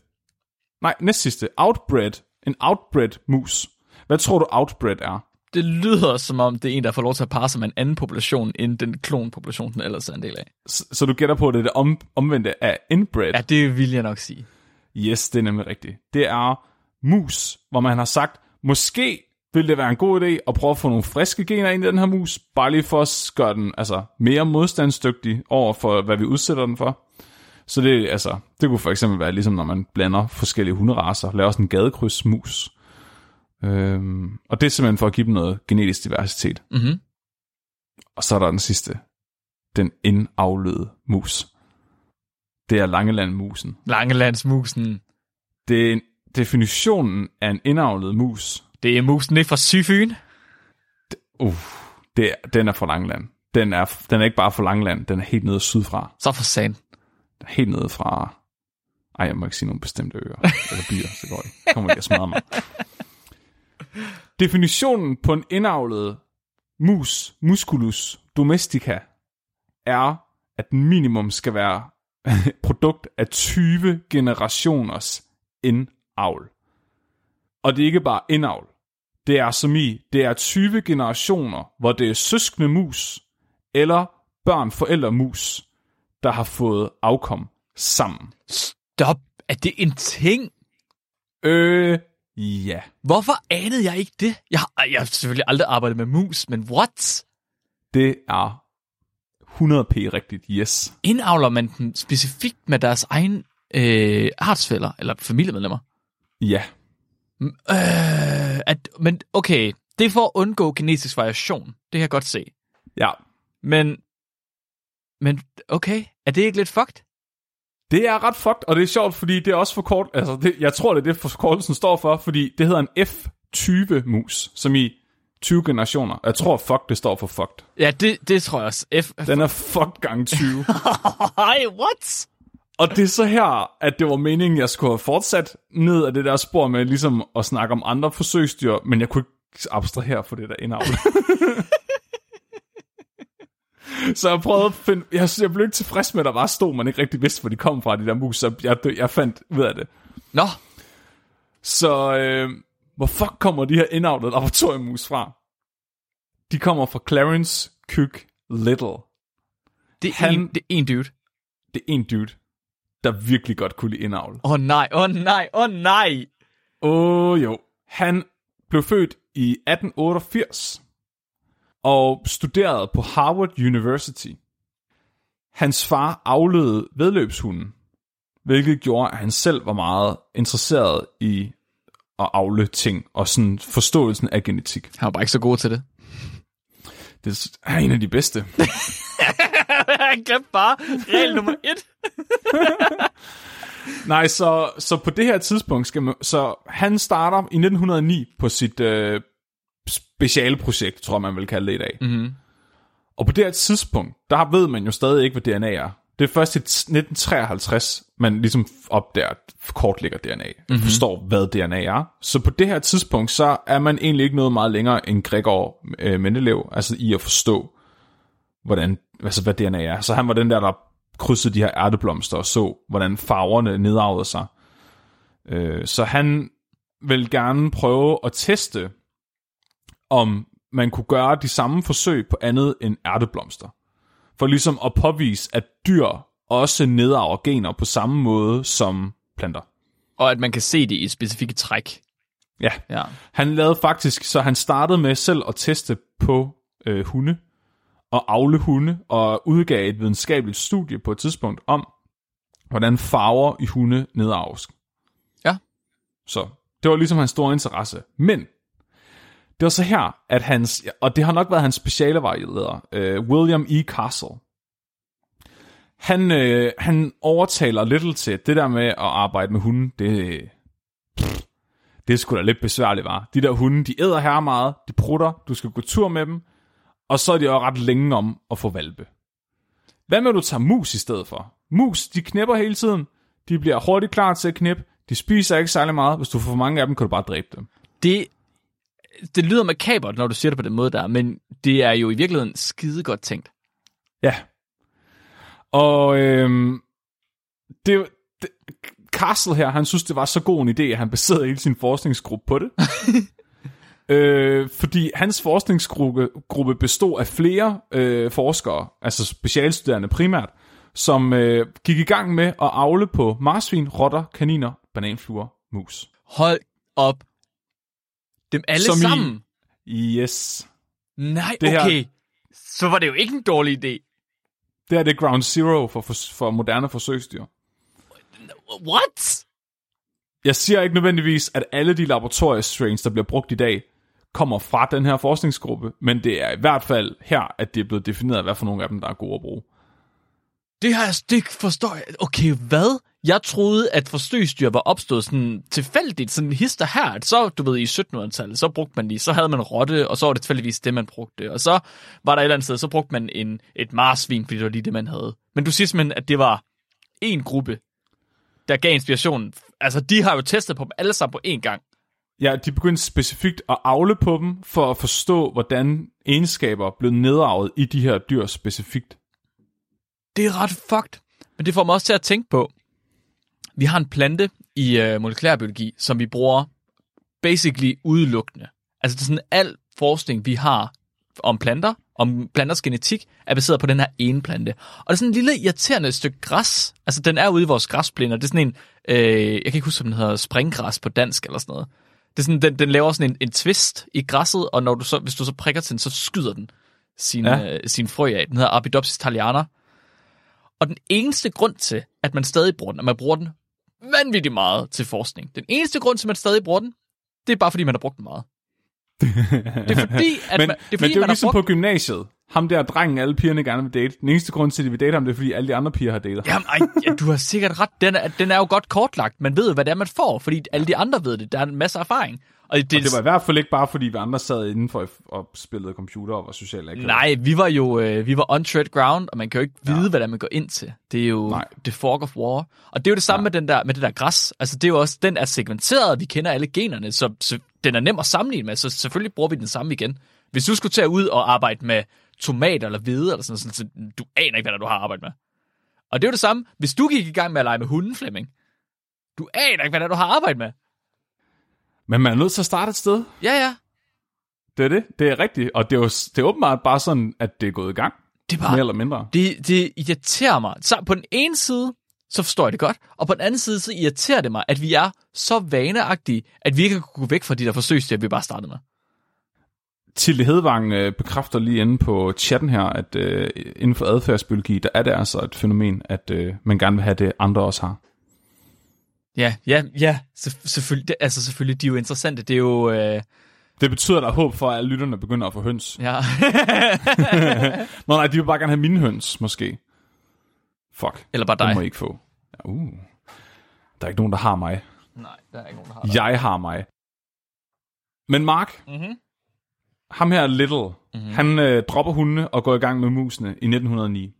Nej, næst sidste. Outbred. En outbred mus. Hvad tror du outbred er? Det lyder som om, det er en, der får lov til at parre sig med en anden population, end den klonpopulation, den ellers er en del af. Så, så du gætter på, at det er det om, omvendte af inbred? Ja, det vil jeg nok sige. Yes, det er nemlig rigtigt. Det er mus, hvor man har sagt, måske vil det være en god idé at prøve at få nogle friske gener ind i den her mus, bare lige for at gøre den altså, mere modstandsdygtig over for, hvad vi udsætter den for. Så det, altså, det kunne for eksempel være ligesom, når man blander forskellige hunderaser, laver sådan en gadekrydsmus. Øhm, og det er simpelthen for at give dem noget genetisk diversitet. Mhm. Og så er der den sidste. Den indavlede mus. Det er Langelandmusen. Langelandsmusen. Det er en, definitionen af en indavlet mus. Det er musen ikke fra Syfyn. Uh, det, er- den er fra Langeland. Den er, den er ikke bare fra Langeland, den er helt nede sydfra. Så for sand. Helt nede fra... Ej, jeg må ikke sige nogle bestemte øer eller byer, så går det. Kommer ikke at smadre mig. Definitionen på en indavlet mus, musculus domestica, er, at den minimum skal være produkt af 20 generationers indavl. Og det er ikke bare indavl. Det er som i, det er 20 generationer, hvor det er søskende mus, eller børn forældre mus, der har fået afkom sammen. Stop. Er det en ting? Øh, ja. Hvorfor anede jeg ikke det? Jeg har, jeg har selvfølgelig aldrig arbejdet med mus, men what? Det er 100p rigtigt, yes. Indavler man den specifikt med deres egen øh, artsfælder, eller familiemedlemmer? Ja. Øh, at, men okay, det er for at undgå genetisk variation. Det kan jeg godt se. Ja. Men, men okay, er det ikke lidt fucked? Det er ret fucked, og det er sjovt, fordi det er også for kort, altså det, jeg tror, det er det, forkortelsen står for, fordi det hedder en F20-mus, som i 20 generationer. Jeg tror, fuck, det står for fucked. Ja, det, det tror jeg også. F... Den er fuck gang 20. Ej, what? Og det er så her, at det var meningen, jeg skulle have fortsat ned af det der spor med ligesom at snakke om andre forsøgsdyr, men jeg kunne ikke abstrahere for det der indavl. så jeg prøvede at finde... Jeg, jeg blev ikke tilfreds med, at der bare stod, man ikke rigtig vidste, hvor de kom fra, de der mus, så jeg, jeg fandt ud af det. Nå, Så øh, hvor fuck kommer de her indavlede laboratoriemus fra? De kommer fra Clarence Cook Little. det er, Han- en, det er en dude. Det er en dude, der virkelig godt kunne lide indavl. Åh oh, nej, åh oh, nej, åh oh, nej. Åh oh, jo. Han blev født i 1888 og studerede på Harvard University. Hans far aflede vedløbshunden, hvilket gjorde, at han selv var meget interesseret i at afle ting og sådan forståelsen af genetik. Han var bare ikke så god til det. Det er en af de bedste. Han glemte bare regel nummer et. Nej, så, så på det her tidspunkt skal man, så han starter i 1909 på sit øh, specialprojekt, tror man vil kalde det i dag. Mm-hmm. Og på det her tidspunkt, der ved man jo stadig ikke, hvad DNA er. Det er først i 1953, man ligesom opdager, kortlægger DNA, mm-hmm. forstår, hvad DNA er. Så på det her tidspunkt, så er man egentlig ikke noget meget længere end Gregor øh, Mendeleev, altså i at forstå, hvordan, altså hvad DNA er. Så han var den der, der krydsede de her ærteblomster og så, hvordan farverne nedarvede sig. Øh, så han vil gerne prøve at teste, om man kunne gøre de samme forsøg på andet end ærteblomster. For ligesom at påvise, at dyr også nedarver gener på samme måde som planter. Og at man kan se det i specifikke træk. Ja, Ja. han lavede faktisk, så han startede med selv at teste på øh, hunde, og afle hunde, og udgav et videnskabeligt studie på et tidspunkt om, hvordan farver i hunde nedarves. Ja. Så det var ligesom hans store interesse. Men det var så her, at hans, og det har nok været hans speciale vejleder, øh, William E. Castle. Han, øh, han overtaler Little til at det der med at arbejde med hunden. det, pff, det er sgu da lidt besværligt, var. De der hunde, de æder her meget, de prutter, du skal gå tur med dem, og så er de jo ret længe om at få valpe. Hvad med, at du tager mus i stedet for? Mus, de knipper hele tiden, de bliver hurtigt klar til at knippe, de spiser ikke særlig meget, hvis du får for mange af dem, kan du bare dræbe dem. Det, det lyder makabert, når du siger det på den måde der, men det er jo i virkeligheden skide godt tænkt. Ja. Og øhm, det, det, Castle her, han synes, det var så god en idé, at han baserede hele sin forskningsgruppe på det. øh, fordi hans forskningsgruppe gruppe bestod af flere øh, forskere, altså specialstuderende primært, som øh, gik i gang med at afle på marsvin, rotter, kaniner, bananfluer, mus. Hold op. Dem alle Som i- sammen? Yes. Nej, det her- okay. Så var det jo ikke en dårlig idé. Det er det ground zero for, for, for moderne forsøgsdyr. What? Jeg siger ikke nødvendigvis, at alle de laboratoriestrains, der bliver brugt i dag, kommer fra den her forskningsgruppe, men det er i hvert fald her, at det er blevet defineret, hvad for nogle af dem, der er gode at bruge. Det har jeg stik forstår jeg. Okay, hvad? Jeg troede, at forsøgsdyr var opstået sådan tilfældigt, sådan hister her. At så, du ved, i 1700-tallet, så brugte man lige, så havde man rotte, og så var det tilfældigvis det, man brugte. Og så var der et eller andet sted, så brugte man en, et marsvin, fordi det var lige det, man havde. Men du siger simpelthen, at det var en gruppe, der gav inspiration. Altså, de har jo testet på dem alle sammen på én gang. Ja, de begyndte specifikt at afle på dem, for at forstå, hvordan egenskaber blev nedarvet i de her dyr specifikt. Det er ret fucked. Men det får mig også til at tænke på, vi har en plante i øh, molekylærbiologi, som vi bruger basically udelukkende. Altså det er sådan al forskning, vi har om planter, om planters genetik, er baseret på den her ene plante. Og det er sådan en lille irriterende stykke græs. Altså den er ude i vores græsplæner. Det er sådan en, øh, jeg kan ikke huske, om den hedder springgræs på dansk eller sådan noget. Det er sådan, den, den laver sådan en, en twist i græsset, og når du så, hvis du så prikker til den, så skyder den sin, Ja. øh, sin frø af. Den hedder Arabidopsis thaliana. Og den eneste grund til, at man stadig bruger den, og man bruger den vanvittigt meget til forskning, den eneste grund til, at man stadig bruger den, det er bare fordi, man har brugt den meget. Det er fordi, at men, man, det er fordi, men det er jo man ligesom brugt... på gymnasiet. Ham der drengen, alle pigerne gerne vil date. Den eneste grund til, at de vil date ham, det er, fordi alle de andre piger har datet ham. Jamen, ej, ja, du har sikkert ret. Den er, den er jo godt kortlagt. Man ved jo, hvad det er, man får, fordi alle de andre ved det. Der er en masse erfaring. Og det, Og det var i hvert fald ikke bare, fordi vi andre sad indenfor og spillede computer og var sociale akavet. Nej, vi var jo øh, vi var on tread ground, og man kan jo ikke vide, ja. hvad der man går ind til. Det er jo Nej. the fork of war. Og det er jo det samme med, den der, med det der græs. Altså, det er jo også, den er segmenteret, vi kender alle generne, så, så den er nem at sammenligne med, så selvfølgelig bruger vi den samme igen. Hvis du skulle tage ud og arbejde med tomater eller hvede, eller sådan, noget, så du aner ikke, hvad du har arbejdet med. Og det er jo det samme, hvis du gik i gang med at lege med hunden, Flemming. Du aner ikke, hvad du har arbejdet med. Men man er nødt til at starte et sted. Ja, ja. Det er det. Det er rigtigt. Og det er jo det er åbenbart bare sådan, at det er gået i gang. Det er Mere bare, eller mindre. det, det irriterer mig. Så på den ene side, så forstår jeg det godt, og på den anden side, så irriterer det mig, at vi er så vaneagtige, at vi ikke kan gå væk fra de der forsøgssteder, vi bare startede med. Tilde Hedvang øh, bekræfter lige inde på chatten her, at øh, inden for adfærdsbiologi, der er det altså et fænomen, at øh, man gerne vil have det, andre også har. Ja, ja, ja, Selvf- selvfølgelig, det, altså selvfølgelig, de er jo interessante, det er jo, øh, Det betyder, at der er håb for, at alle lytterne begynder at få høns. ja, Nå nej, de vil bare gerne have mine høns, måske. Fuck, eller bare det dig. må I ikke få. Ja, uh. Der er ikke nogen, der har mig. Nej, der er ikke nogen, der har det. Jeg har mig. Men Mark, Mhm. ham her Little, mm-hmm. han øh, dropper hundene og går i gang med musene i 1909.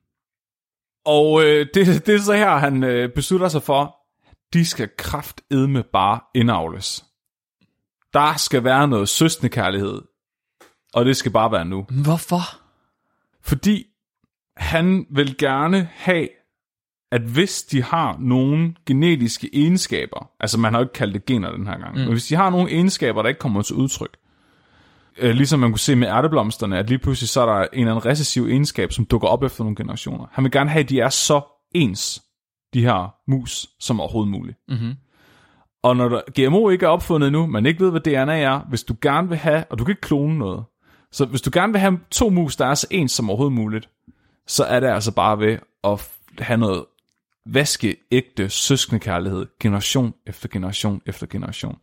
Og øh, det, det er så her, han øh, beslutter sig for, de skal kraftedme bare indavles. Der skal være noget søstende kærlighed, og det skal bare være nu. Hvorfor? Fordi han vil gerne have, at hvis de har nogle genetiske egenskaber, altså man har jo ikke kaldt det gener den her gang, mm. men hvis de har nogle egenskaber, der ikke kommer til udtryk, øh, ligesom man kunne se med ærteblomsterne, at lige pludselig så er der en eller anden recessiv egenskab, som dukker op efter nogle generationer. Han vil gerne have, at de er så ens, de her mus, som overhovedet muligt. Mhm. Og når der, GMO ikke er opfundet endnu, man ikke ved, hvad DNA er, hvis du gerne vil have, og du kan ikke klone noget, så hvis du gerne vil have to mus, der er så ens som overhovedet muligt, så er det altså bare ved at have noget vaskeægte søskende kærlighed, generation efter generation efter generation.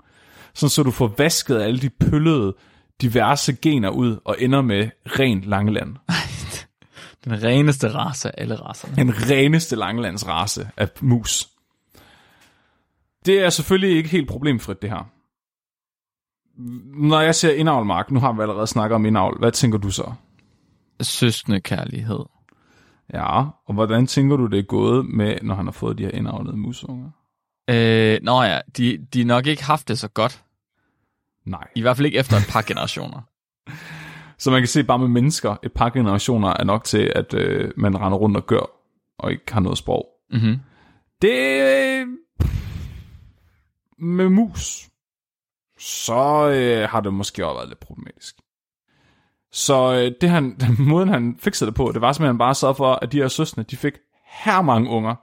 Sådan så du får vasket alle de pøllede diverse gener ud og ender med ren Langeland. Den reneste race af alle racerne. Den reneste Langelands race af mus. Det er selvfølgelig ikke helt problemfrit, det her. Når jeg ser indavl, Mark, nu har vi allerede snakket om indavl, hvad tænker du så? Søskende kærlighed. Ja, og hvordan tænker du, det er gået med, når han har fået de her indavlede musunger? Øh, nå ja, de, de nok ikke haft det så godt. Nej. I hvert fald ikke efter et par generationer. Så man kan se bare med mennesker, et par generationer er nok til, at øh, man render rundt og gør, og ikke har noget sprog. Mhm. Det øh, med mus, så øh, har det måske også været lidt problematisk. Så øh, det han, den måden, han fikset det på, det var simpelthen bare så for, at de her søstre, de fik her mange unger.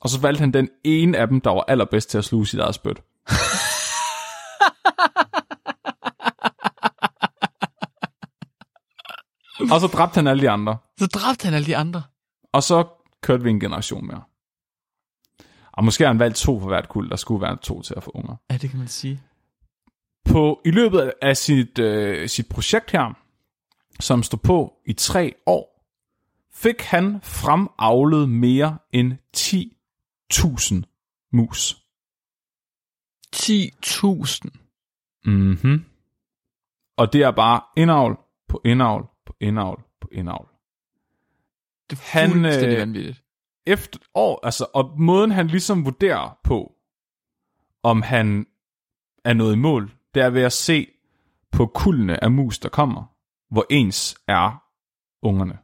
Og så valgte han den ene af dem, der var allerbedst til at sluge sit eget spyt. Og så dræbte han alle de andre. Så dræbte han alle de andre. Og så kørte vi en generation mere. Og måske har han valgt to for hvert kuld. Der skulle være to til at få unger. Ja, det kan man sige. På, I løbet af sit, øh, sit projekt her, som stod på i tre år, fik han fremavlet mere end 10.000 mus. 10.000. Mhm. Og det er bare indavl på indavl indavl på indavl. Det er Han, fuldstændig øh, vanvittigt. efter år, altså, og måden han ligesom vurderer på, om han er nået i mål, det er ved at se på kuldene af mus, der kommer, hvor ens er ungerne.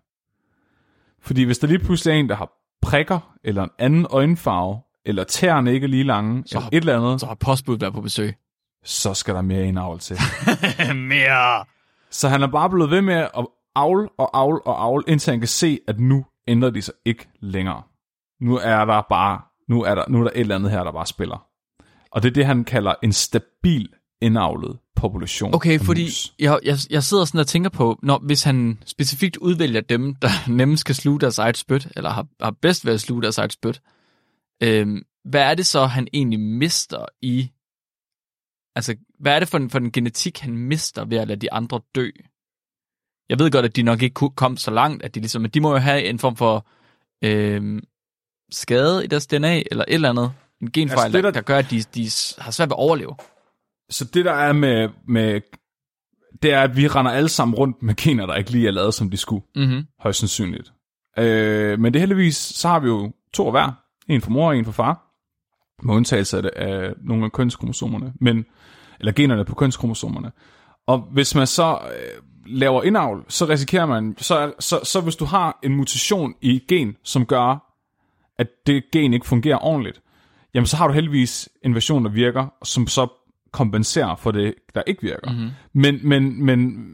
Fordi hvis der lige pludselig er en, der har prikker, eller en anden øjenfarve, eller tæerne ikke er lige lange, så har- eller et eller andet, Så har postbuddet været på besøg. så skal der mere indavl til. Mere. Så han er bare blevet ved med at avle og avle og avle, indtil han kan se, at nu ændrer de sig ikke længere. Nu er der bare, nu er der, nu er der et eller andet her, der bare spiller. Og det er det, han kalder en stabil indavlet population Okay, fordi mus. jeg, jeg, jeg sidder sådan og tænker på, når, hvis han specifikt udvælger dem, der nemmest kan sluge deres eget spyt, eller har, har bedst ved at sluge deres eget spyt, øhm, hvad er det så, han egentlig mister i... Altså, hvad er det for en, for en genetik, han mister ved at lade de andre dø? Jeg ved godt, at de nok ikke komme så langt, at de ligesom, men de må jo have en form for øhm, skade i deres DNA, eller et eller andet. En genfejl, Altså, det der- der, der gør, at de, de har svært ved at overleve. så det der er med, med, det er, at vi render alle sammen rundt med gener, der ikke lige er lavet, som de skulle, Mm-hmm. højst sandsynligt. Øh, men det heldigvis, så har vi jo to af hver. En for mor og en for far. Med undtagelse af, det, af nogle af kønskromosomerne. Men, eller generne på kønskromosomerne. Og hvis man så øh, laver indavl, så risikerer man, så, så, så hvis du har en mutation i et gen, som gør, at det gen ikke fungerer ordentligt, jamen så har du heldigvis en version, der virker, som så kompenserer for det, der ikke virker. Mm-hmm. Men, men, men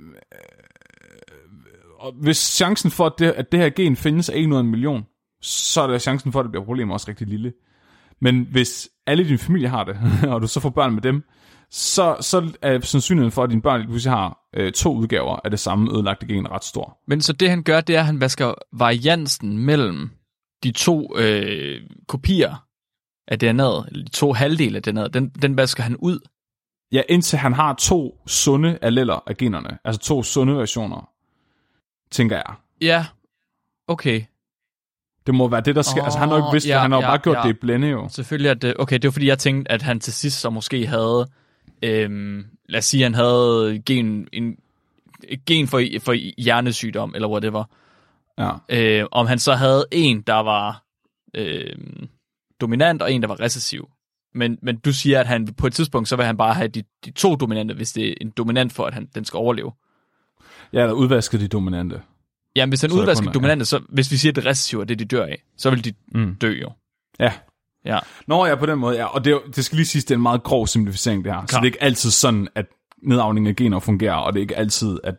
og hvis chancen for, at det, at det her gen findes er 1 ud af en million, så er der chancen for, at det bliver problemer også rigtig lille. Men hvis alle i din familie har det, og du så får børn med dem, så, så er sandsynligheden for, at dine børn pludselig har øh, to udgaver af det samme ødelagte gen ret stor. Men så det han gør, det er, at han vasker variansen mellem de to øh, kopier af DNA'et, eller de to halvdele af DNA'et, den, den vasker han ud. Ja, indtil han har to sunde alleller af generne, altså to sunde versioner, tænker jeg. Ja, okay. Det må være det, der sker. Oh, altså, han har jo ikke vidst ja, det. Han har jo ja, bare gjort ja. det i blinde jo. Selvfølgelig er det... Okay, det var fordi, jeg tænkte, at han til sidst så måske havde... Øhm, lad os sige, han havde gen, en, gen for, for hjernesygdom, eller whatever. Ja. Øh, om han så havde en, der var øh, dominant, og en, der var recessiv. Men, men du siger, at han på et tidspunkt, så vil han bare have de, de to dominante, hvis det er en dominant for, at han, den skal overleve. Ja, eller udvasket de dominante. Jamen, hvis han Så er udvasker kun- dominante, så hvis vi siger, at det recessive er det, de dør af, så vil de Mm. dø jo. Ja. Ja. Nå ja, på den måde, ja. Og det, det skal lige siges, det er en meget grov simplificering, det her. Så Klart. det er ikke altid sådan, at nedavning af gener fungerer, og det er ikke altid, at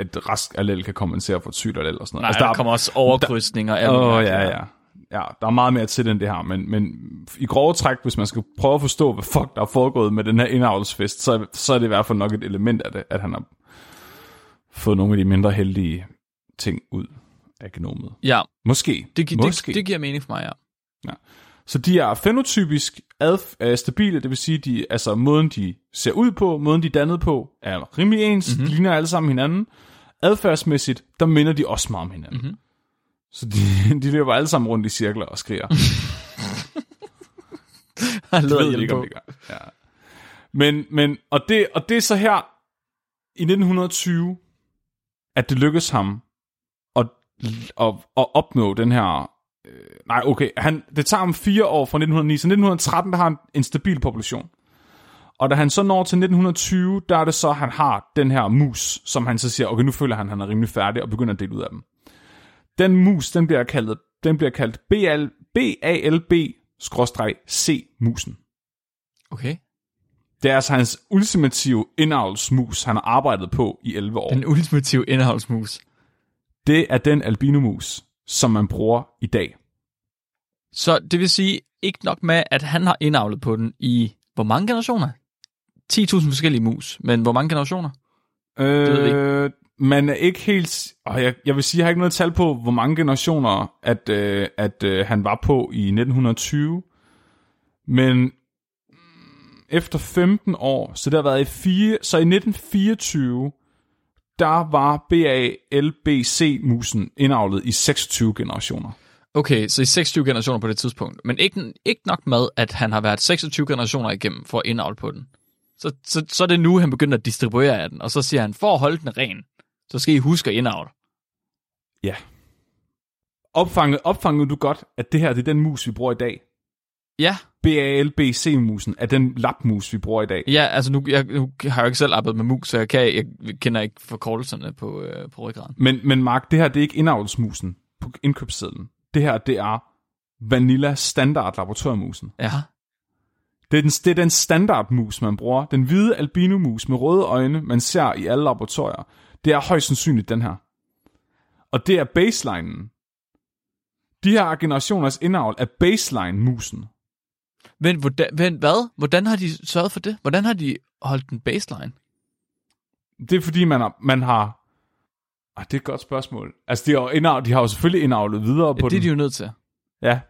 et rask allel kan kompensere for et sygt allel og sådan noget. Nej, altså, der, der kommer også overkrydsninger. alt Åh, oh, ja, ja. Ja, der er meget mere til end det her, men, men i grove træk, hvis man skal prøve at forstå, hvad fuck der er foregået med den her indavlsfest, så, er- så er det i hvert fald nok et element af det, at han har fået nogle af de mindre heldige ting ud af genomet. Ja, Måske. det, gi- Måske. det, det giver mening for mig, ja. Så de er fenotypisk adf- er stabile, det vil sige, de, altså måden de ser ud på, måden de er dannet på, er rimelig ens, mm-hmm. de ligner alle sammen hinanden. Adfærdsmæssigt, der minder de også meget om hinanden. Mm-hmm. Så de, de løber alle sammen rundt i cirkler og skriger. Det ved ikke, om det gør. Ja. Men, men og, det, og det er så her i 1920, at det lykkes ham at, at, at opnå den her... Øh, nej, okay, han, det tager ham fire år fra 1909, så 1913 der har han en stabil population. Og da han så når til 1920, der er det så, at han har den her mus, som han så siger, okay, nu føler han, at han er rimelig færdig, og begynder at dele ud af dem. Den mus, den bliver kaldt, den bliver kaldt BL, BALB-C-musen. Okay. Det er altså hans ultimative indavlsmus, han har arbejdet på i 11 år. Den ultimative indholdsmus. Det er den albinomus, som man bruger i dag. Så det vil sige, ikke nok med, at han har indavlet på den i hvor mange generationer? 10.000 forskellige mus, men hvor mange generationer? ved vi Øh, man er ikke helt... Og jeg, jeg vil sige, jeg har ikke noget tal på, hvor mange generationer, at, øh, at øh, han var på i 1920. Men efter 15 år, så det har været i fire, så i 1924, der var BALBC-musen indavlet i 26 generationer. Okay, så i 26 generationer på det tidspunkt. Men ikke, ikke nok med, at han har været 26 generationer igennem for at indavle på den. Så, så, så er det nu, han begynder at distribuere af den, og så siger han, for at holde den ren, så skal I huske at indavle. Ja. Opfanget, opfangede du godt, at det her det er den mus, vi bruger i dag? Ja, BALBC-musen er den lapmus, vi bruger i dag. ja altså nu, jeg, nu har jeg jo ikke selv arbejdet med mus, så jeg, kan, jeg kender ikke forkortelserne på, øh, på ryggraden. Men, men Mark, det her det er ikke indavlsmusen på indkøbssedlen. Det her det er Vanilla Standard Laboratoriemusen. Ja, Det er, den, det er den standardmus, man bruger. Den hvide albinomus med røde øjne, man ser i alle laboratorier. Det er højst sandsynligt den her. Og det er baselinen. De her generationers indavl er baseline-musen. Men hvordan, men hvad? Hvordan har de sørget for det? Hvordan har de holdt den baseline? Det er fordi, man har... Man har ah, det er et godt spørgsmål. Altså, de har, jo indavl, de har jo selvfølgelig indavlet videre Ja, på det er den. de jo nødt til. Ja.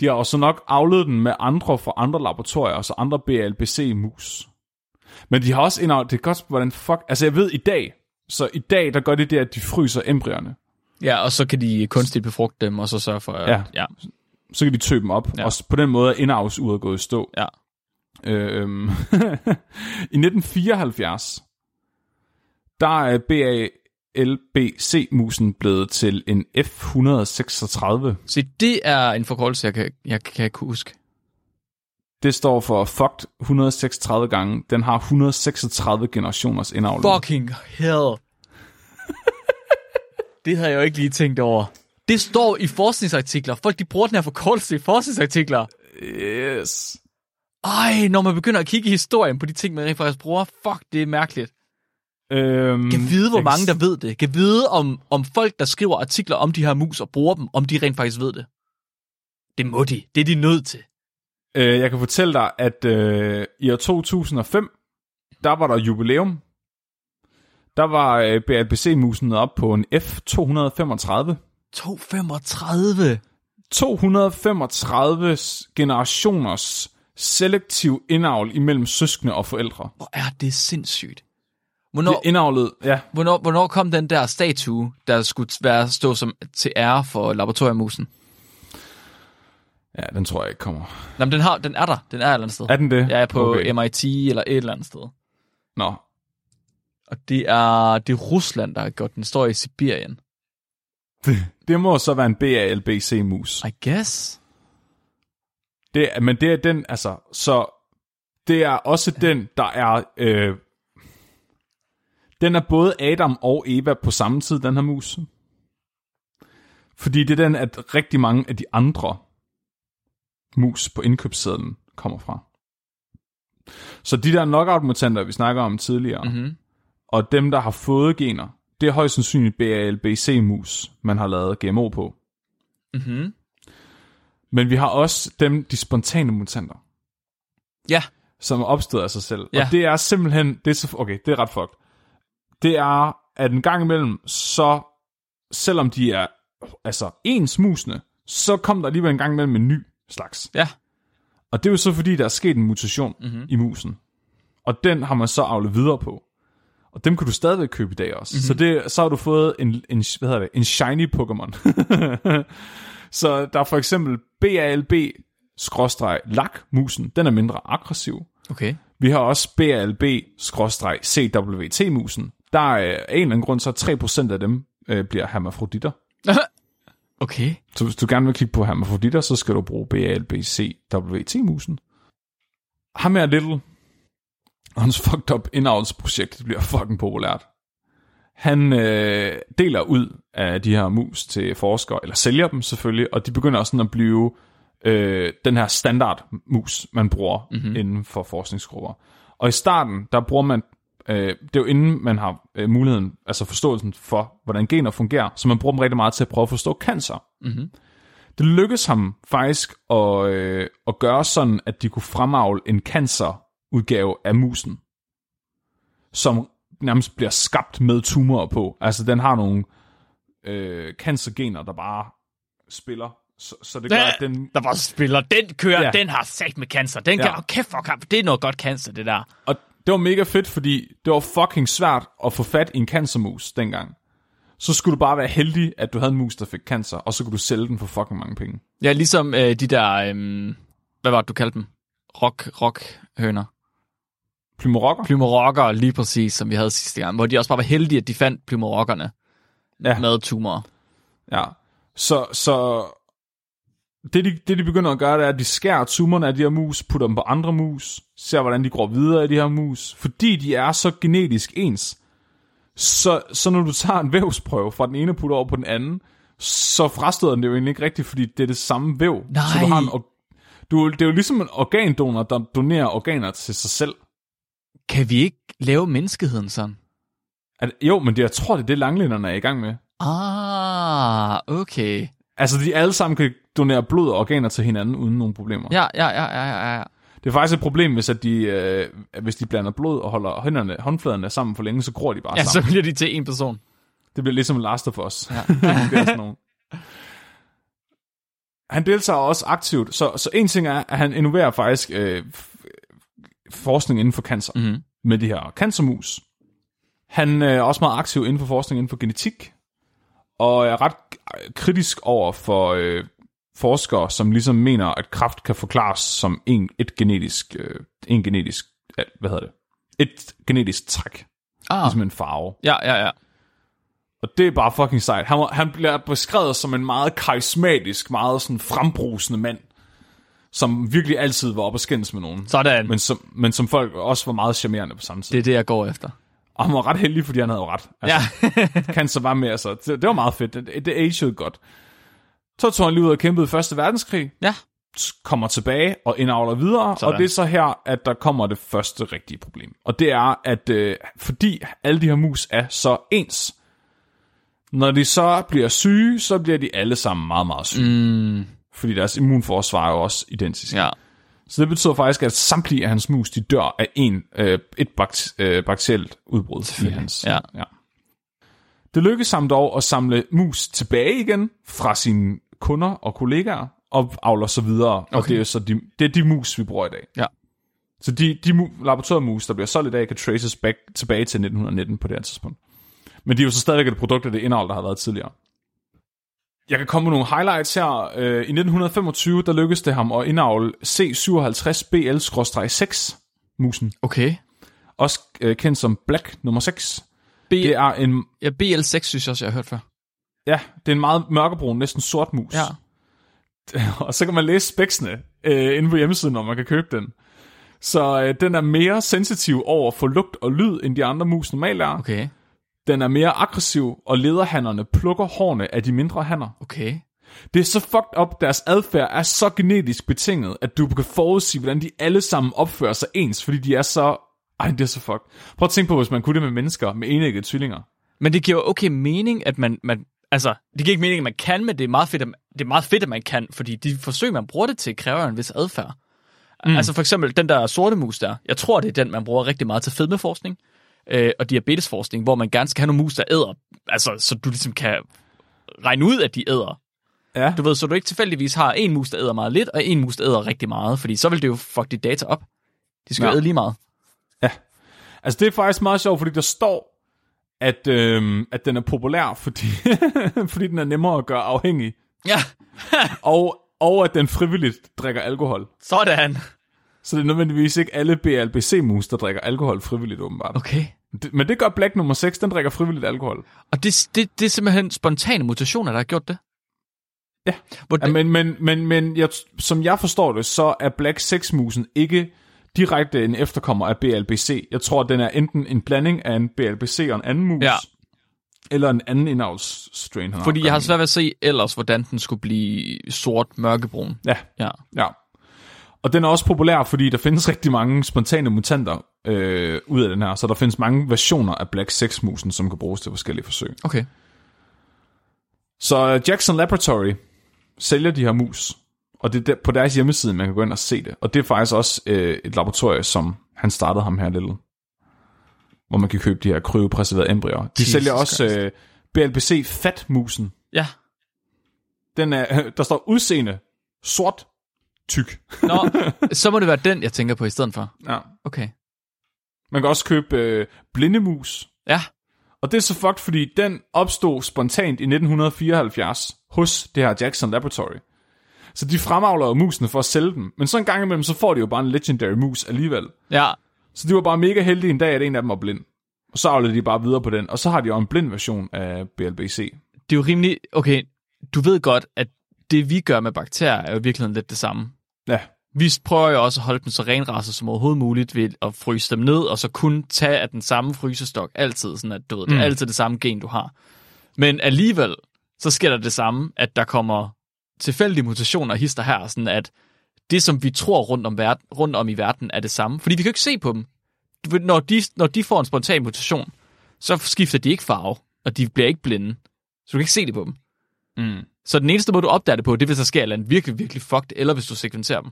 De har også nok afledt den med andre fra andre laboratorier, altså andre BLBC-mus. Men de har også indavlet, det er godt, hvordan fuck, altså jeg ved i dag, så i dag, der gør de det, at de fryser embryerne. Ja, og så kan de kunstigt befrugte dem, og så sørge for, at... Ja. ja. Så kan de tøbe dem op, Ja. og på den måde er indavlsuret gået i stå. Ja. Øhm, I 1974, der er BALBC-musen blevet til en F-136. Se, det er en forkortelse, jeg kan, jeg kan ikke huske. Det står for fucked 136 gange. Den har 136 generationers indavl. Fucking hell. det havde jeg jo ikke lige tænkt over. Det står i forskningsartikler. Folk, de bruger den her forkortelse i forskningsartikler. Yes. Ej, når man begynder at kigge i historien på de ting, man rent faktisk bruger, fuck, det er mærkeligt. Øhm, Kan vide, hvor mange der ved det. Kan vide, om, om folk, der skriver artikler om de her mus og bruger dem, om de rent faktisk ved det. Det må de. Det er de nødt til. Øh, jeg kan fortælle dig, at øh, i år 2005, der var der jubilæum. Der var øh, BLBC-musen op på en F235. 235. 235 generationers selektiv indavl imellem søskende og forældre. Hvor er det sindssygt. Det Hvornår, er indavlet, ja. hvornår, hvornår kom den der statue, der skulle være, stå som til ære for laboratoriemusen? Ja, den tror jeg ikke kommer. Nå, men den, har, den er der. Den er et eller andet sted. Er den det? Er på Okay. MIT eller et eller andet sted. Nå, Og det er, det er Rusland, der har gjort den. Den står i Sibirien. Det, det må så være en BALBC-mus. I guess. Det, men det er den, altså, så det er også den, der er, øh, den er både Adam og Eva på samme tid, den her mus. Fordi det er den, at rigtig mange af de andre mus på indkøbssedlen kommer fra. Så de der knockout-mutanter, vi snakker om tidligere, Mm-hmm. og dem, der har fået gener, det er højst sandsynligt BALBC-mus, man har lavet GMO på. Mm-hmm. Men vi har også dem, de spontane mutanter. Ja. som er opstået af sig selv. Ja. Og det er simpelthen, det er så, okay, det er ret fucked. Det er, at en gang imellem, så selvom de er altså ens musene, så kom der alligevel en gang imellem en ny slags. Ja. Og det er jo så fordi, der er sket en mutation Mhm. mm-hmm. i musen. Og den har man så avlet videre på. Og dem kan du stadigvæk købe i dag også. Mhm. Mm-hmm. Så, det, så har du fået en, en, hvad hedder det, en shiny Pokémon. så der er for eksempel BALB lak-musen. Den er mindre aggressiv. Okay. Vi har også BALB-CWT-musen. Der er af en eller anden grund, så 3% af dem øh, bliver hermafroditter. Okay. Så hvis du gerne vil kigge på hermafroditter, så skal du bruge BALB-CWT-musen. Ham her Little, og hans fucked up indavlsprojekt bliver fucking populært. Han øh, deler ud af de her mus til forskere, eller sælger dem selvfølgelig, og de begynder også sådan at blive øh, den her standard mus, man bruger mm-hmm. inden for forskningsgrupper. Og i starten, der bruger man, øh, det er jo inden man har øh, muligheden, altså forståelsen for, hvordan gener fungerer, så man bruger dem rigtig meget til at prøve at forstå cancer. Mm-hmm. Det lykkedes ham faktisk at, øh, at gøre sådan, at de kunne fremavle en cancerudgave af musen, som nærmest bliver skabt med tumorer på. Altså, den har nogle øh, cancergener, der bare spiller. Så, så det gør, at den... Der bare spiller. Den kører, Ja. ja. den har sagt med cancer. Den Ja. kan, oh, kæft for kamp. Det er noget godt cancer, det der. Og det var mega fedt, fordi det var fucking svært at få fat i en cancermus dengang. Så skulle du bare være heldig, at du havde en mus, der fik cancer, og så kunne du sælge den for fucking mange penge. Ja, ligesom øh, de der, øh, hvad var det, du kaldte dem? Rock, rock høner. Plymorokker? Plymorokker, lige præcis, som vi havde sidste gang. Hvor de også bare var heldige, at de fandt plymorokkerne Ja. med tumorer. Ja, så, så det, de, det de begynder at gøre, det er, at de skærer tumorerne af de her mus, putter dem på andre mus, ser hvordan de går videre i de her mus, fordi de er så genetisk ens. Så, så når du tager en vævsprøve fra den ene putter over på den anden, så frastøder den det jo egentlig ikke rigtigt, fordi det er det samme væv. Så du Nej. har en, du, det er jo ligesom en organdonor, der donerer organer til sig selv. Kan vi ikke lave menneskeheden sådan? At, jo, men det, jeg tror, det er det, langlænderne er i gang med. Ah, okay. Altså, de alle sammen kan donere blod og organer til hinanden uden nogen problemer. Ja, ja, ja, ja, ja, ja. Det er faktisk et problem, hvis, at de, øh, hvis de blander blod og holder hænderne, håndfladerne sammen for længe, så gror de bare Ja, så sammen. bliver de til en person. Det bliver ligesom Last of Us. Ja. det er sådan nogle. Han deltager også aktivt, så, så en ting er, at han innoverer faktisk øh, forskning inden for cancer Mm-hmm. med de her cancermus. Han øh, er også meget aktiv inden for forskning inden for genetik, og er ret kritisk over for øh, forskere, som ligesom mener, at kraft kan forklares som en, et genetisk, øh, en genetisk, ja, hvad hedder det, et genetisk træk, Ah, ligesom en farve. ja, ja, ja. Og det er bare fucking sejt. Han, han bliver beskrevet som en meget karismatisk, meget sådan frembrusende mand, som virkelig altid var op og skændes med nogen. Sådan. Men som, men som folk også var meget charmerende på samme tid. Det er det, jeg går efter. Og han var ret heldig, fordi han havde jo ret. Altså, Ja. kan så bare med, altså. Det, det var meget fedt. Det, det agede godt. Så tog han lige ud og kæmpede i Første Verdenskrig, ja. kommer tilbage og indavler videre, Sådan. og det er så her, at der kommer det første rigtige problem. Og det er, at øh, fordi alle de her mus er så ens, når de så bliver syge, så bliver de alle sammen meget, meget syge. Mm. Fordi deres immunforsvar er jo også identisk. Ja. Så det betyder faktisk, at samtlige af hans mus, de dør af en, øh, et bakt, øh, bakterielt udbrud i hans. Ja. ja. Det lykkedes ham dog at samle mus tilbage igen fra sine kunder og kollegaer, og avler så videre. Okay. Og det er så de, det er de mus, vi bruger i dag. Ja. Så de, de mu- laboratoriemus, der bliver solgt i dag, kan traces back, tilbage til 1919 på det her tidspunkt. Men de er jo så stadigvæk et produkt af det indhold, der har været tidligere. Jeg kan komme med nogle highlights her. Øh, I 1925, der lykkedes det ham at indavle C57BL-6 musen. Okay. Også øh, kendt som Black nummer 6. B- Det er en, ja, BL6 synes jeg også, jeg har hørt før. ja, det er en meget mørkebrun, næsten sort mus. Ja. og så kan man læse spæksene øh, inde på hjemmesiden, når man kan købe den. Så øh, den er mere sensitiv over for lugt og lyd, end de andre mus normalt er. Okay. Den er mere aggressiv, og lederhannerne plukker hårene af de mindre hanner. Okay. Det er så fucked up, deres adfærd er så genetisk betinget, at du kan forudsige, hvordan de alle sammen opfører sig ens, fordi de er så... Ej, det er så fucked. Prøv at tænke på, hvis man kunne det med mennesker, med enæggede tvillinger. Men det giver okay mening, at man, man altså, det giver ikke mening, at man kan, men det er meget fedt, at, det er meget fedt, at man kan, fordi de forsøg, man bruger det til, kræver en vis adfærd. Mm. Altså for eksempel den der sorte mus der, jeg tror, det er den, man bruger rigtig meget til fedmeforskning øh, og diabetesforskning, hvor man gerne skal have nogle mus, der æder, altså så du ligesom kan regne ud, at de æder. Ja. Du ved, så du ikke tilfældigvis har en mus, der æder meget lidt, og en mus, der æder rigtig meget, fordi så vil det jo fuck dit data op. De skal Ja. ja. æde lige meget. Altså, det er faktisk meget sjovt, fordi der står, at, øhm, at den er populær, fordi, fordi den er nemmere at gøre afhængig, Ja, og, og at den frivilligt drikker alkohol. sådan. Så det er nødvendigvis ikke alle BLBC-mus, der drikker alkohol frivilligt, åbenbart. Okay. Men det gør Black nummer 6, den drikker frivilligt alkohol. Og det, det, det er simpelthen spontane mutationer, der har gjort det? Ja. Hvor Ja, men men, men, men jeg, som jeg forstår det, så er Black 6-musen ikke direkte en efterkommer af BLBC. Jeg tror, den er enten en blanding af en BLBC og en anden mus, Ja. eller en anden indavlsstrain. fordi jeg har svært ved at se ellers, hvordan den skulle blive sort mørkebrun. Ja, Ja. ja. Og den er også populær, fordi der findes rigtig mange spontane mutanter øh, ud af den her, så der findes mange versioner af Black 6-musen, som kan bruges til forskellige forsøg. Okay. Så Jackson Laboratory sælger de her mus, og det er der, på deres hjemmeside, man kan gå ind og se det. Og det er faktisk også øh, et laboratorie, som han startede ham her lidt, hvor man kan købe de her kryopreserverede embryoer. De Jesus sælger også Christ. øh, BLBC Fat-musen. Ja. Den er, der står udseende sort tyk. Nå, så må det være den, jeg tænker på i stedet for. Ja. Okay. Man kan også købe øh, blindemus. Ja. Og det er så fucked, fordi den opstod spontant i 1974 hos det her Jackson Laboratory. Så de fremavler jo musene for at sælge dem. Men så en gang imellem, så får de jo bare en legendary mus alligevel. Ja. Så de var bare mega heldige en dag, at en af dem var blind. Og så avlede de bare videre på den. Og så har de jo en blind version af BLBC. Det er jo rimelig... Okay, du ved godt, at det vi gør med bakterier, er jo i virkeligheden lidt det samme. Ja, Vi prøver jo også at holde dem så renrasset som overhovedet muligt ved at fryse dem ned, og så kun tage af den samme frysestok altid, sådan at du ved, det er Mm. altid det samme gen, du har. Men alligevel, så sker der det samme, at der kommer tilfældige mutationer hister her, sådan at det, som vi tror rundt om, verden, rundt om i verden, er det samme. Fordi vi kan jo ikke se på dem. Når de, når de får en spontan mutation, så skifter de ikke farve, og de bliver ikke blinde. Så du kan ikke se det på dem. Mm. Så den eneste måde, du opdager det på, det er, hvis der sker et virkelig, virkelig fucked, eller hvis du sekventerer dem.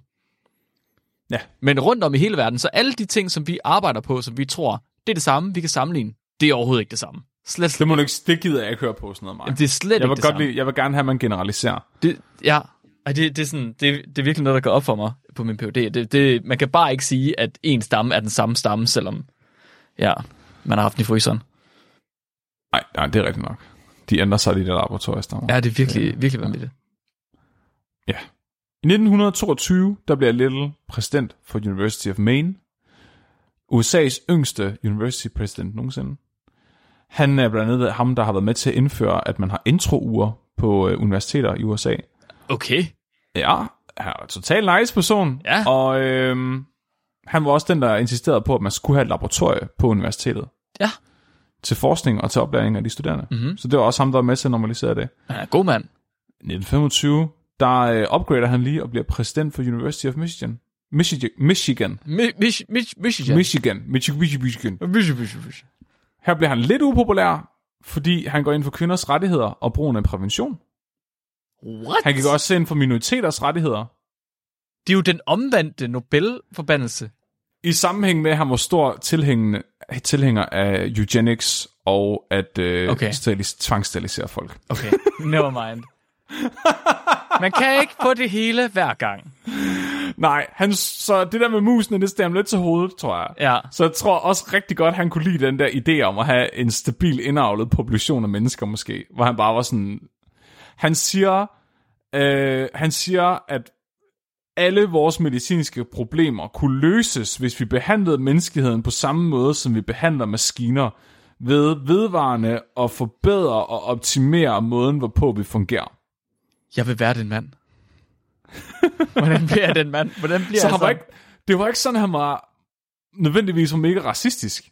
Ja. Men rundt om i hele verden, så alle de ting, som vi arbejder på, som vi tror, det er det samme, vi kan sammenligne, det er overhovedet ikke det samme. Slet, det, må du ikke, det gider jeg ikke høre på sådan noget, Mark. Jamen, det er slet Jeg ikke vil, det godt samme. lide, jeg vil gerne have, at man generaliserer. Det, ja, det, det, er sådan, det, det er virkelig noget, der går op for mig på min PhD. Det, det, man kan bare ikke sige, at en stamme er den samme stamme, selvom ja, man har haft den i fryseren. Nej, nej, det er rigtigt nok. De ændrer sig, de der laboratoriestammer. Ja, det er virkelig, virkelig vanvittigt. I 1922, der bliver Little præsident for University of Maine. USA's yngste university president nogensinde. Han er blandt andet ham, der har været med til at indføre, at man har intro-uger på øh, universiteter i USA. Okay. Ja, han er en total nice person. Ja. Og øhm, han var også den, der insisterede på, at man skulle have et laboratorie på universitetet. Ja. Til forskning og til oplæring af de studerende. Mm-hmm. Så det var også ham, der var med til at normalisere det. En god mand. 1925, der øh, upgrader han lige og bliver præsident for University of Michigan. Michigan. Michigan. Mi- Mich- Mich- Michigan. Michigan. Michigan. Michigan. Michigan. Michigan. Michigan. Her bliver han lidt upopulær, fordi han går ind for kvinders rettigheder og brugen af prævention. What? Han gik også ind for minoriteters rettigheder. Det er jo den omvendte Nobel-forbandelse. I sammenhæng med, at han var stor tilhængende, tilhænger af eugenics og at øh, Okay. okay. tvangssterilisere folk. Okay, never mind. Man kan ikke få det hele hver gang. Nej, han, så det der med musene, det stemmer lidt til hovedet, tror jeg. Ja. Så jeg tror også rigtig godt, han kunne lide den der idé om at have en stabil indavlet population af mennesker måske, hvor han bare var sådan... Han siger, øh, han siger, at alle vores medicinske problemer kunne løses, hvis vi behandlede menneskeheden på samme måde, som vi behandler maskiner, ved vedvarende at forbedre og optimere måden, hvorpå vi fungerer. Jeg vil være den mand. Hvordan bliver jeg den mand? Hvordan bliver Så jeg han var ikke, det var ikke sådan, at han var nødvendigvis var mega racistisk.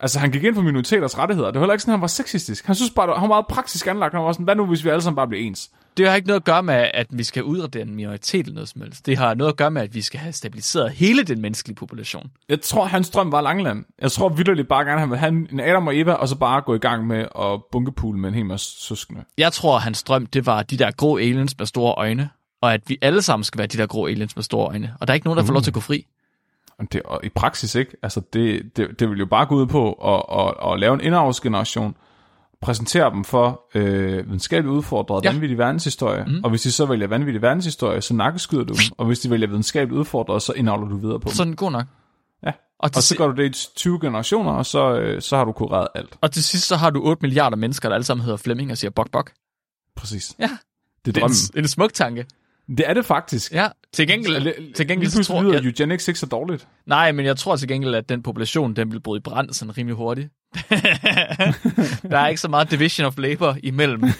Altså, han gik ind for minoriteters rettigheder. Det var heller ikke sådan, at han var sexistisk. Han synes bare, han var meget praktisk anlagt. Han var sådan, hvad nu, hvis vi alle sammen bare bliver ens? Det har ikke noget at gøre med, at vi skal udradere en minoritet eller noget som helst. Det har noget at gøre med, at vi skal have stabiliseret hele den menneskelige population. Jeg tror, hans drøm var Langeland. Jeg tror vildt bare gerne, han ville have en Adam og Eva, og så bare gå i gang med at bunkepool med en hel masse søskende. Jeg tror, at hans drøm, det var de der grå aliens med store øjne. Og at vi alle sammen skal være de der grå aliens med store øjne. Og der er ikke nogen, der får lov til at gå fri. Det, og i praksis ikke. Altså, det, det, det vil jo bare gå ud på at, at, at lave en indavsgeneration, præsentere dem for øh, videnskabeligt udfordret Ja. vanvittig verdenshistorie, mm. og hvis de så vælger vanvittig verdenshistorie, så nakkeskyder du dem, og hvis de vælger videnskabeligt udfordret, så indavler du videre på dem. Sådan god nok. Ja. Og Og så gør du det i 20 generationer, og så, øh, så har du kureret alt. og til sidst så har du 8 milliarder mennesker, der alle sammen hedder Flemming og siger bok bok. Præcis. Ja, Det det er er drømmen. en, en smuk tanke. Det er det faktisk. Ja, til gengæld, til gengæld så tror jeg, eugenics ikke så dårligt. nej, men jeg tror til gengæld, at den population, den vil bryde i brand sådan rimelig hurtigt. der er ikke så meget division of labor imellem.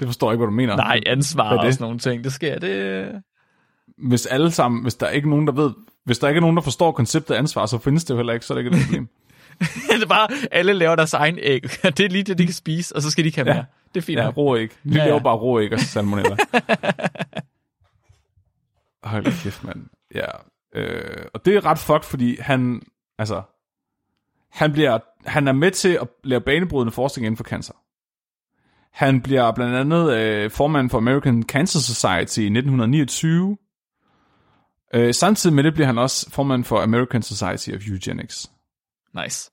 Det forstår jeg ikke, hvad du mener. Nej, ansvar og det? sådan nogle ting. Det sker, det... Hvis alle sammen, hvis der er ikke nogen, der ved, hvis der ikke er nogen, der forstår konceptet ansvar, så findes det jo heller ikke, så er det ikke et problem. det er bare, alle laver deres egen æg. det er lige det, de kan spise, og så skal de ikke have Ja. Det er fint. Ja, Ja. rå æg. Vi Ja, ja, laver bare rå æg og salmonella. Hold kæft, mand. Ja. Øh, og det er ret fucked, fordi han, altså, han, bliver, han er med til at lave banebrydende forskning inden for cancer. Han bliver blandt andet øh, formand for American Cancer Society i 1929. Øh, samtidig med det bliver han også formand for American Society of Eugenics. Nice.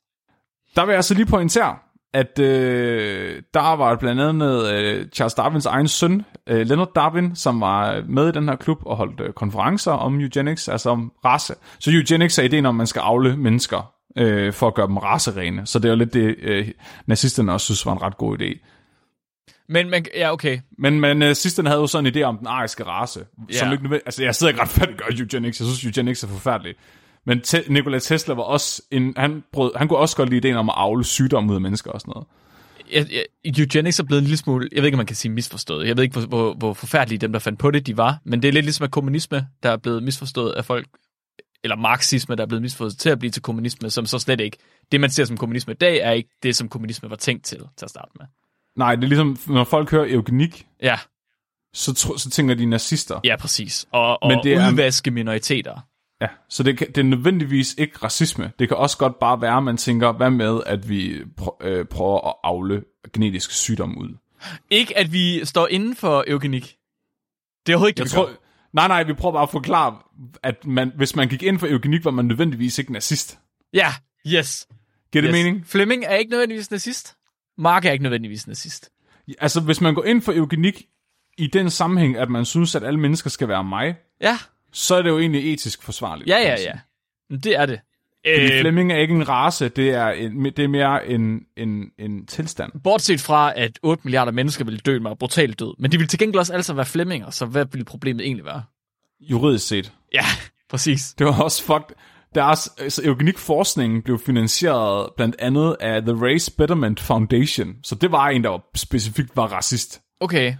Der vil jeg så lige pointere, at øh, der var blandt andet øh, Charles Darwins egen søn, øh, Leonard Darwin, som var med i den her klub og holdt øh, konferencer om eugenics, altså om race. Så eugenics er ideen om, at man skal afle mennesker øh, for at gøre dem racerene. Så det er jo lidt det, øh, nazisterne også synes var en ret god idé. Men, men ja, okay. Men, men øh, nazisterne havde jo sådan en idé om den ariske race. Ja. Som ikke, altså, jeg sidder ikke ret færdig gør eugenics. Jeg synes, eugenics er forfærdeligt. Men te- Nikola Tesla var også en, han, brød, han kunne også godt lide ideen om at afle sygdomme ud af mennesker og sådan noget. Jeg, jeg, eugenics er blevet en lille smule, jeg ved ikke, om man kan sige misforstået. Jeg ved ikke, hvor, hvor, hvor forfærdelige dem, der fandt på det, de var. Men det er lidt ligesom at kommunisme, der er blevet misforstået af folk, eller marxisme, der er blevet misforstået til at blive til kommunisme, som så slet ikke, det man ser som kommunisme i dag, er ikke det, som kommunisme var tænkt til, til at starte med. Nej, det er ligesom, når folk hører eugenik, Ja, så, så tænker de nazister. ja præcis. Og, og Men det er- udvaske minoriteter. Ja. Så det, kan- det er nødvendigvis ikke racisme. Det kan også godt bare være, at man tænker, hvad med, at vi pr- øh, prøver at afle genetisk sygdom ud. Ikke, at vi står inden for eugenik. Det er overhovedet ikke, Jeg det, vi tror, gør. nej, nej, vi prøver bare at forklare, at man, hvis man gik ind for eugenik, var man nødvendigvis ikke nazist. Ja, yes. Giver det yes. mening? Flemming er ikke nødvendigvis nazist. Mark er ikke nødvendigvis nazist. Altså, hvis man går ind for eugenik i den sammenhæng, at man synes, at alle mennesker skal være mig, Ja, så er det jo egentlig etisk forsvarligt. ja, ja, ja. Men Det er det. Fordi Øh, Flemming er ikke en race, det er, en, det er mere en, en, en tilstand. bortset fra, at 8 milliarder mennesker ville dø med brutalt død. Men de ville til gengæld også alle sammen være flemminger, så hvad ville problemet egentlig være? Juridisk set. Ja, præcis. Det var også fucked. Deres altså, eugenikforskningen blev finansieret blandt andet af The Race Betterment Foundation. Så det var en, der var specifikt var racist. Okay,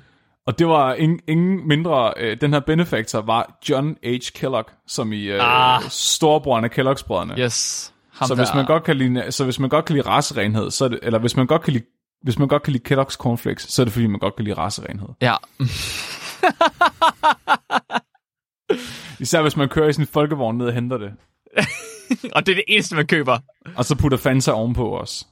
Og det var ingen, ingen mindre, øh, den her benefactor var John H. Kellogg, som i øh, Ah. storebrorne af Kellogg's-brødrene. yes. Ham Så der, hvis man godt kan lide, så hvis man godt kan lide racerenhed, så det, eller hvis man godt kan lide, hvis man godt kan lide Kellogg's Cornflakes, så er det fordi, man godt kan lide racerenhed. Ja, Især hvis man kører i sin folkevogn ned og henter det. og det er det eneste, man køber. Og så putter Fanta ovenpå også.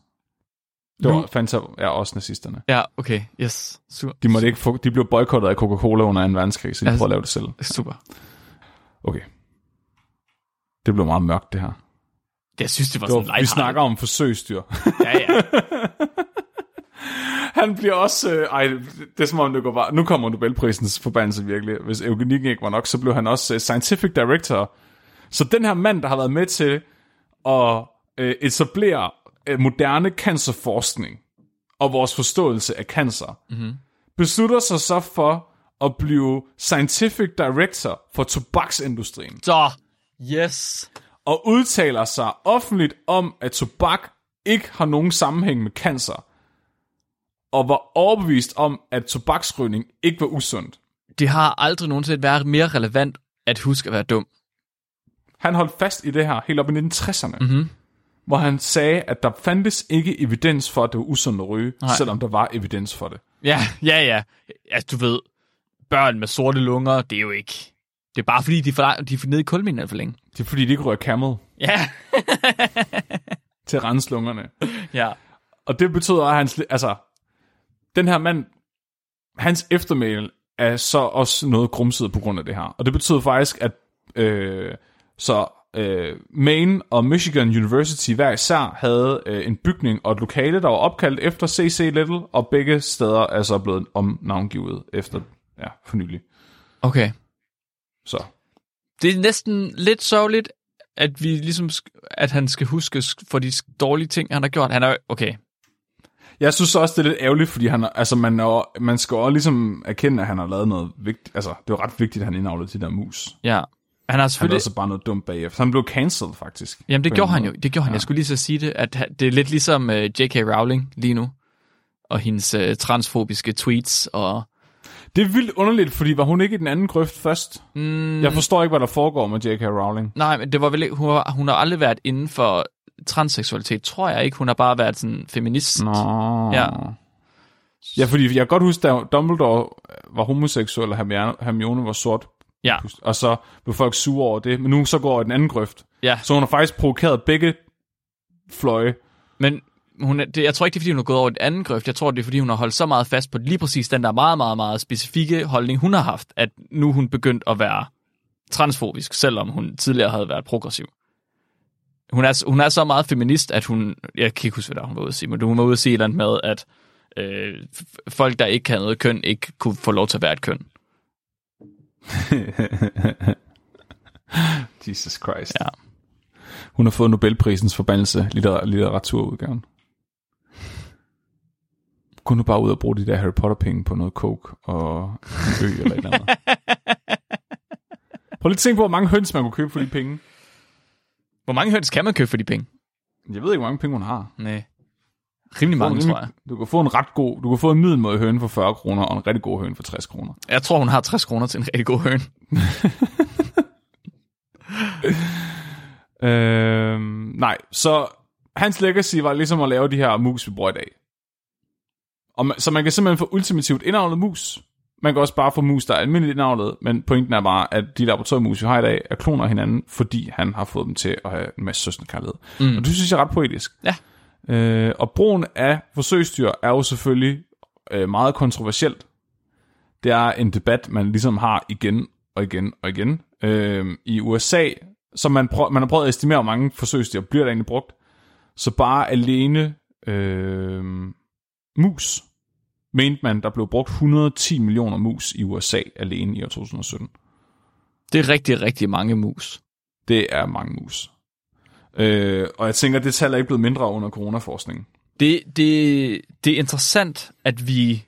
Det var, Fanta er også nazisterne. Ja, okay, yes. Super. De, måtte ikke få, de blev boykottet af Coca-Cola under 2. verdenskrig, så de Altså- prøvede at lave det selv. Super. Okay. Det blev meget mørkt, det her. Jeg synes, det var Det sådan var, vi snakker om forsøgsdyr. Ja, ja. Han bliver også... Øh, ej, det er som om, det går bare... Nu kommer Nobelprisens forbandelse virkelig. Hvis eugenikken ikke var nok, så blev han også øh, scientific director. Så den her mand, der har været med til at øh, etablere moderne cancerforskning og vores forståelse af cancer, mm-hmm. beslutter sig så for at blive scientific director for tobaksindustrien. Så, yes. og udtaler sig offentligt om, at tobak ikke har nogen sammenhæng med cancer, og var overbevist om, at tobaksrygning ikke var usundt. Det har aldrig nogensinde været mere relevant at huske at være dum. Han holdt fast i det her helt op i 1960'erne, Mhm. mm-hmm. Hvor han sagde, at der fandtes ikke evidens for, at det var usundt at ryge, Nej. selvom der var evidens for det. Ja, ja, ja. Altså, du ved, børn med sorte lunger, det er jo ikke... Det er bare fordi, de er for, de er nede i kulminen for længe. Det er fordi, de ikke rører camel Ja. til at rense lungerne. ja. Og det betyder, at hans, altså, den her mand, hans eftermæl er så også noget grumset på grund af det her. Og det betyder faktisk, at øh, så øh, Maine og Michigan University hver især havde øh, en bygning og et lokale, der var opkaldt efter C.C. Little, og begge steder er så blevet omnavngivet efter, ja, for nylig. Okay. Så Det er næsten lidt sørgeligt, at vi ligesom, at han skal huskes for de dårlige ting, han har gjort. Han er okay. jeg synes også, det er lidt ærgerligt, fordi han, altså, man, er, man skal også ligesom erkende, at han har lavet noget vigtigt. Altså, det var ret vigtigt, at han indavlede de der mus. Ja. Han har Han selvfølgelig... lavede så bare noget dumt bagefter. Han blev cancelled, faktisk. Jamen, det gjorde han jo. Det gjorde han. Ja. Jeg skulle lige så sige det, at han- det er lidt ligesom uh, J.K. Rowling lige nu. Og hendes uh, transfobiske tweets og... Det er vildt underligt, fordi var hun ikke i den anden grøft først? Mm. Jeg forstår ikke, hvad der foregår med J.K. Rowling. Nej, men det var vel ikke... Hun har, hun har aldrig været inden for transseksualitet, tror jeg ikke. Hun har bare været sådan feminist. Nå. Ja. Ja, fordi jeg kan godt huske, da Dumbledore var homoseksuel, og Hermione var sort. Ja, Og så blev folk sure over det. Men nu så går den anden grøft. ja. Så hun har faktisk provokeret begge fløje. Men hun er, det, jeg tror ikke, det er, fordi hun er gået over den anden grøft. Jeg tror, det er, fordi hun har holdt så meget fast på lige præcis den der meget, meget, meget specifikke holdning, hun har haft, at nu hun begyndt at være transfobisk, selvom hun tidligere havde været progressiv. Hun er, hun er så meget feminist, at hun... Jeg kan ikke huske, hvad hun var ude at sige, men hun var ude at sige et eller andet med, at øh, folk, der ikke kan noget køn, ikke kunne få lov til at være et køn. Jesus Christ. Ja. Hun har fået Nobelprisens forbandelse, litter- litteraturudgaven. Gå nu bare ud og bruge de der Harry Potter-penge på noget coke og en ø eller et eller andet. Prøv lige at tænke på, hvor mange høns man kunne købe for de penge. Hvor mange høns kan man købe for de penge? Jeg ved ikke, hvor mange penge hun har. Nej. Rimelig mange, en- tror jeg. Du kan få en ret god, du kan få en middelmåde høne for 40 kroner, og en rigtig god høne for 60 kroner. Jeg tror, hun har 60 kroner til en rigtig god høn. Øhm, nej, så hans legacy var ligesom at lave de her mus, vi bruger i dag. Og man, så man kan simpelthen få ultimativt indavlet mus. Man kan også bare få mus, der er almindeligt indavlet, men pointen er bare, at de laboratoriemus, vi har i dag, er kloner af hinanden, fordi han har fået dem til at have en masse søsterkærlighed. Mm. Og det synes jeg er ret poetisk. Ja. Øh, og brugen af forsøgsdyr er jo selvfølgelig øh, meget kontroversielt. Det er en debat, man ligesom har igen og igen og igen. Øh, I USA, så man, prøv, man har prøvet at estimere, hvor mange forsøgsdyr bliver der egentlig brugt. Så bare alene øh, mus, mente man, der blev brugt 110 millioner mus i USA alene i år 2017. Det er rigtig, rigtig mange mus. Det er mange mus. Øh, og jeg tænker, at det tal er ikke blevet mindre under coronaforskningen. Det, det, det er interessant, at vi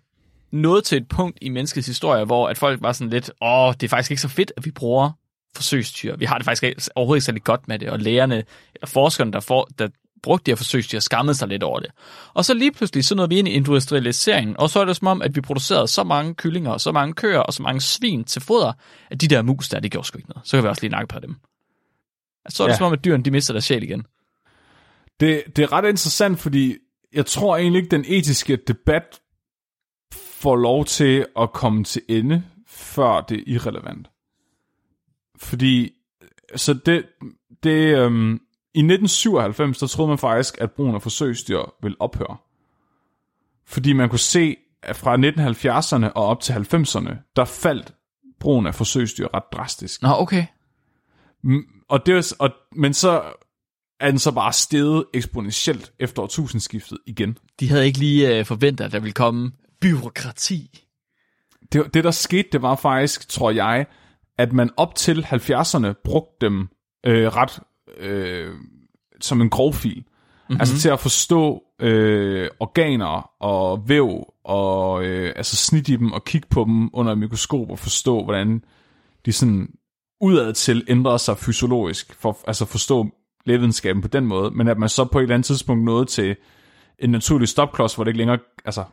nåede til et punkt i menneskets historie, hvor at folk var sådan lidt, åh, det er faktisk ikke så fedt, at vi bruger forsøgsdyr. Vi har det faktisk overhovedet ikke særlig godt med det, og lægerne, eller forskerne, der, for, der brugte de her forsøgsdyr, skammede sig lidt over det. Og så lige pludselig, så nåede vi ind i industrialiseringen, og så er det som om, at vi producerede så mange kyllinger, så mange køer og så mange svin til foder, at de der mus der, det gjorde sgu ikke noget. Så kan vi også lige nakke på dem. Så er det Ja. som om, at dyrene de mister deres sjæl igen. Det, det er ret interessant, fordi jeg tror egentlig ikke, den etiske debat får lov til at komme til ende, før det er irrelevant. Fordi, så det, det øhm, i 1997, der troede man faktisk, at brugen af forsøgsdyr ville ophøre. Fordi man kunne se, at fra 1970'erne og op til 90'erne, der faldt brugen af forsøgsdyr ret drastisk. Nå, okay. Og det var, og, men så er den så bare steget eksponentielt efter årtusindskiftet igen. De havde ikke lige øh, forventet, at der ville komme byråkrati. Det, det, der skete, det var faktisk, tror jeg, at man op til 70'erne brugte dem øh, ret øh, som en grovfil. Mm-hmm. Altså til at forstå øh, organer og væv, og øh, altså snit i dem og kigge på dem under et mikroskop og forstå, hvordan de sådan udad til ændrer sig fysiologisk, for altså forstå lægevidenskaben på den måde, men at man så på et eller andet tidspunkt nåede til en naturlig stopklods, hvor det ikke længere altså,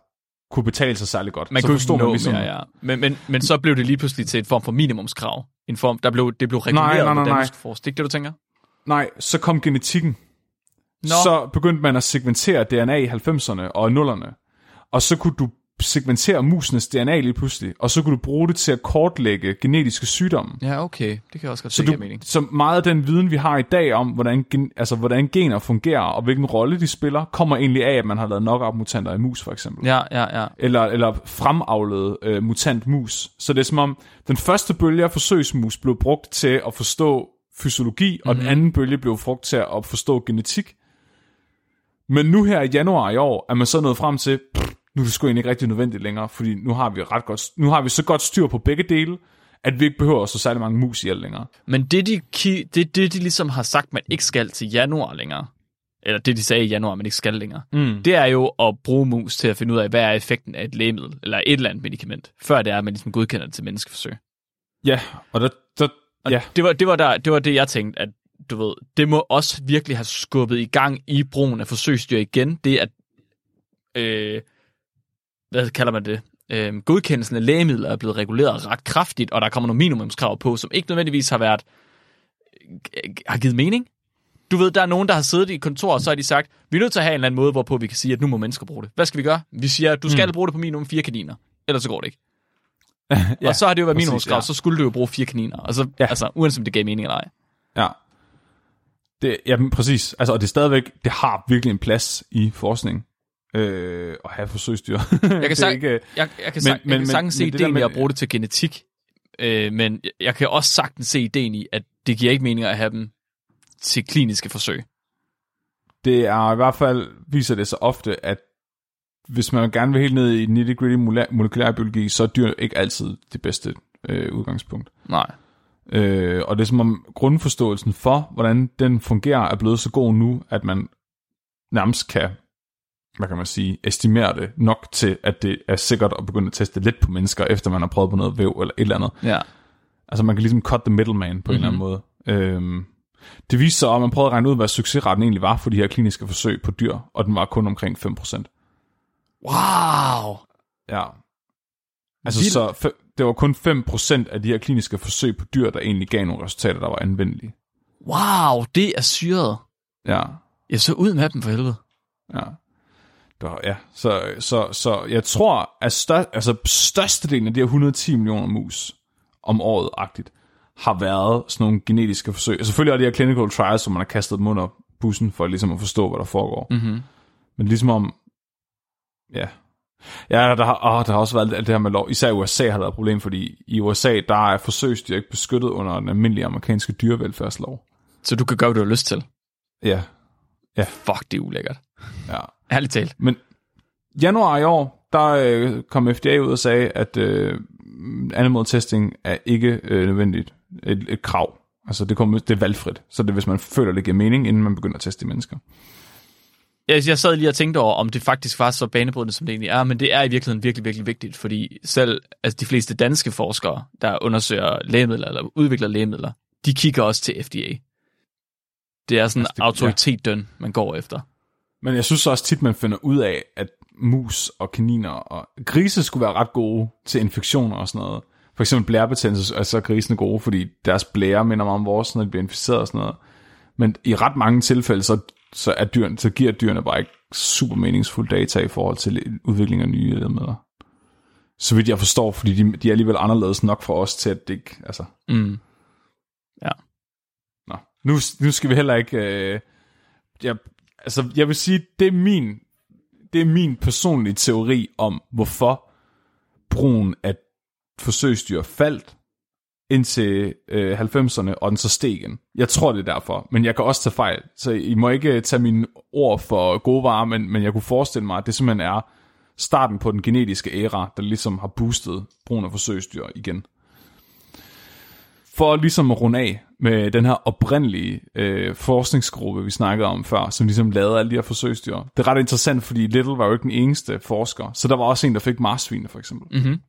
kunne betale sig særlig godt. Man så kunne ikke nå ligesom, mere, ja. Men, men, men så blev det lige pludselig til et form for minimumskrav. En form, der blev, det blev reguleret, Nej, nej, nej, nej. forske. Det ikke det, du tænker? Nej, så kom genetikken. Nå. Så begyndte man at segmentere DNA i 90'erne og 0'erne. Og så kunne du segmentere musenes DNA lige pludselig, og så kunne du bruge det til at kortlægge genetiske sygdomme. Ja, okay. Det kan jeg også godt Så, se, du, du... mening. så meget af den viden, vi har i dag om, hvordan, gen, altså, hvordan gener fungerer, og hvilken rolle de spiller, kommer egentlig af, at man har lavet knock-up-mutanter i mus, for eksempel. Ja, ja, ja. Eller, eller fremavlet øh, mutant mus. Så det er som om, den første bølge af forsøgsmus blev brugt til at forstå fysiologi, og Mhm. den anden bølge blev brugt til at forstå genetik. Men nu her i januar i år, er man så nået frem til, pff, nu er det sgu egentlig ikke rigtig nødvendigt længere, fordi nu har vi ret godt, nu har vi så godt styr på begge dele, at vi ikke behøver så særlig mange mus ihjel længere. Men det de, det, det, de ligesom har sagt, man ikke skal til januar længere, eller det, de sagde i januar, man ikke skal længere, Mm. det er jo at bruge mus til at finde ud af, hvad er effekten af et lægemiddel, eller et eller andet medicament, før det er, at man ligesom godkender det til menneskeforsøg. Ja, og der, der Og ja, det, var, det, var der, det var det, jeg tænkte, at du ved, det må også virkelig have skubbet i gang i brugen af forsøgsdyr igen. Det at, øh, hvad kalder man det, øh, godkendelsen af lægemidler er blevet reguleret ret kraftigt, og der kommer nogle minimumskrav på, som ikke nødvendigvis har været, øh, har givet mening. Du ved, der er nogen, der har siddet i et kontor, og så har de sagt, vi er nødt til at have en eller anden måde, hvorpå vi kan sige, at nu må mennesker bruge det. Hvad skal vi gøre? Vi siger, du skal mm. bruge det på minimum fire kaniner, ellers så går det ikke. ja, og så har det jo været minimumskrav, ja. så skulle du jo bruge fire kaniner. Altså, Ja. ja. altså uanset om det gav mening eller ej. Ja. Det, ja, præcis. Altså, og det er stadigvæk, det har virkelig en plads i forskning øh, at have forsøgsdyr. Jeg kan, sag, jeg, jeg kan, men- men, jeg men- kan sagtens se men ideen i at bruge det til genetik, øh, men jeg- kan også sagtens se ideen i, at det giver ikke mening at have dem til kliniske forsøg. det er i hvert fald, viser det sig ofte, at hvis man gerne vil helt ned i nitty-gritty molekylærbiologi, så er dyr ikke altid det bedste øh, udgangspunkt. Nej. Øh, og det er som om grundforståelsen for, hvordan den fungerer, er blevet så god nu, at man nærmest kan, hvad kan man sige, estimere det nok til, at det er sikkert at begynde at teste lidt på mennesker, efter man har prøvet på noget væv eller et eller andet. Ja. Altså man kan ligesom cut the middleman på mm-hmm. en eller anden måde. Øhm, det viste sig, at man prøvede at regne ud, hvad succesraten egentlig var for de her kliniske forsøg på dyr, og den var kun omkring 5%. Wow! Ja. Altså Vildt. så fe- det var kun 5% af de her kliniske forsøg på dyr, der egentlig gav nogle resultater, der var anvendelige. Wow, det er syret. Ja, Jeg så ud med dem for helvede. ja. Det var, ja. Så, så, så jeg tror, at stør, altså størstedelen af de her 110 millioner mus om året-agtigt, har været sådan nogle genetiske forsøg. Og selvfølgelig er de her clinical trials, som man har kastet dem under bussen, for ligesom at forstå, hvad der foregår. Mm-hmm. Men ligesom om, ja, ja, der har, åh, der har også været alt det her med lov. Især i USA har der været et problem, fordi i USA, der er forsøgsdyr ikke beskyttet under den almindelige amerikanske dyrevelfærdslov. Så du kan gøre, hvad du har lyst til. Ja, Fuck, det er ulækkert. Ja. Ærligt talt. Men januar i år, der øh, kom FDA ud og sagde, at øh, animal testing er ikke øh, nødvendigt et, et krav Altså det, kommer, det er valgfrit, så det er, hvis man føler, det giver mening, inden man begynder at teste mennesker. Jeg, jeg sad lige og tænkte over, om det faktisk var så banebrydende, som det egentlig er, men det er i virkeligheden virkelig, virkelig vigtigt, fordi selv altså de fleste danske forskere, der undersøger lægemidler eller udvikler lægemidler, de kigger også til FDA. Det er sådan Altså, en det- autoritetdøn, man går efter. Men jeg synes også tit, man finder ud af, at mus og kaniner og grise skulle være ret gode til infektioner og sådan noget. For eksempel blærebetændelse er så grisene gode, fordi deres blære minder meget om vores, når de bliver inficeret og sådan noget. Men i ret mange tilfælde, så, så, er dyrene, så giver dyrene bare ikke super meningsfuld data i forhold til udvikling af nye lægemidler. Så vidt jeg forstår, fordi de, de er alligevel anderledes nok for os til, at det ikke... Altså, Mm. Nå, nu, nu skal vi heller ikke... Øh, jeg, altså, jeg vil sige, det er min, det er min personlige teori om, hvorfor brugen af forsøgsdyr faldt indtil øh, 90'erne, og den så steg igen. Jeg tror, det er derfor, men jeg kan også tage fejl. Så I må ikke tage mine ord for gode varer, men, men jeg kunne forestille mig, at det simpelthen er starten på den genetiske æra, der ligesom har boostet brugen af forsøgsdyr igen for ligesom at runde af med den her oprindelige øh, forskningsgruppe, vi snakkede om før, som ligesom lavede alle de her forsøgsdyr. Det er ret interessant, fordi Little var jo ikke den eneste forsker, så der var også en, der fik marsvinene for eksempel. Mm-hmm.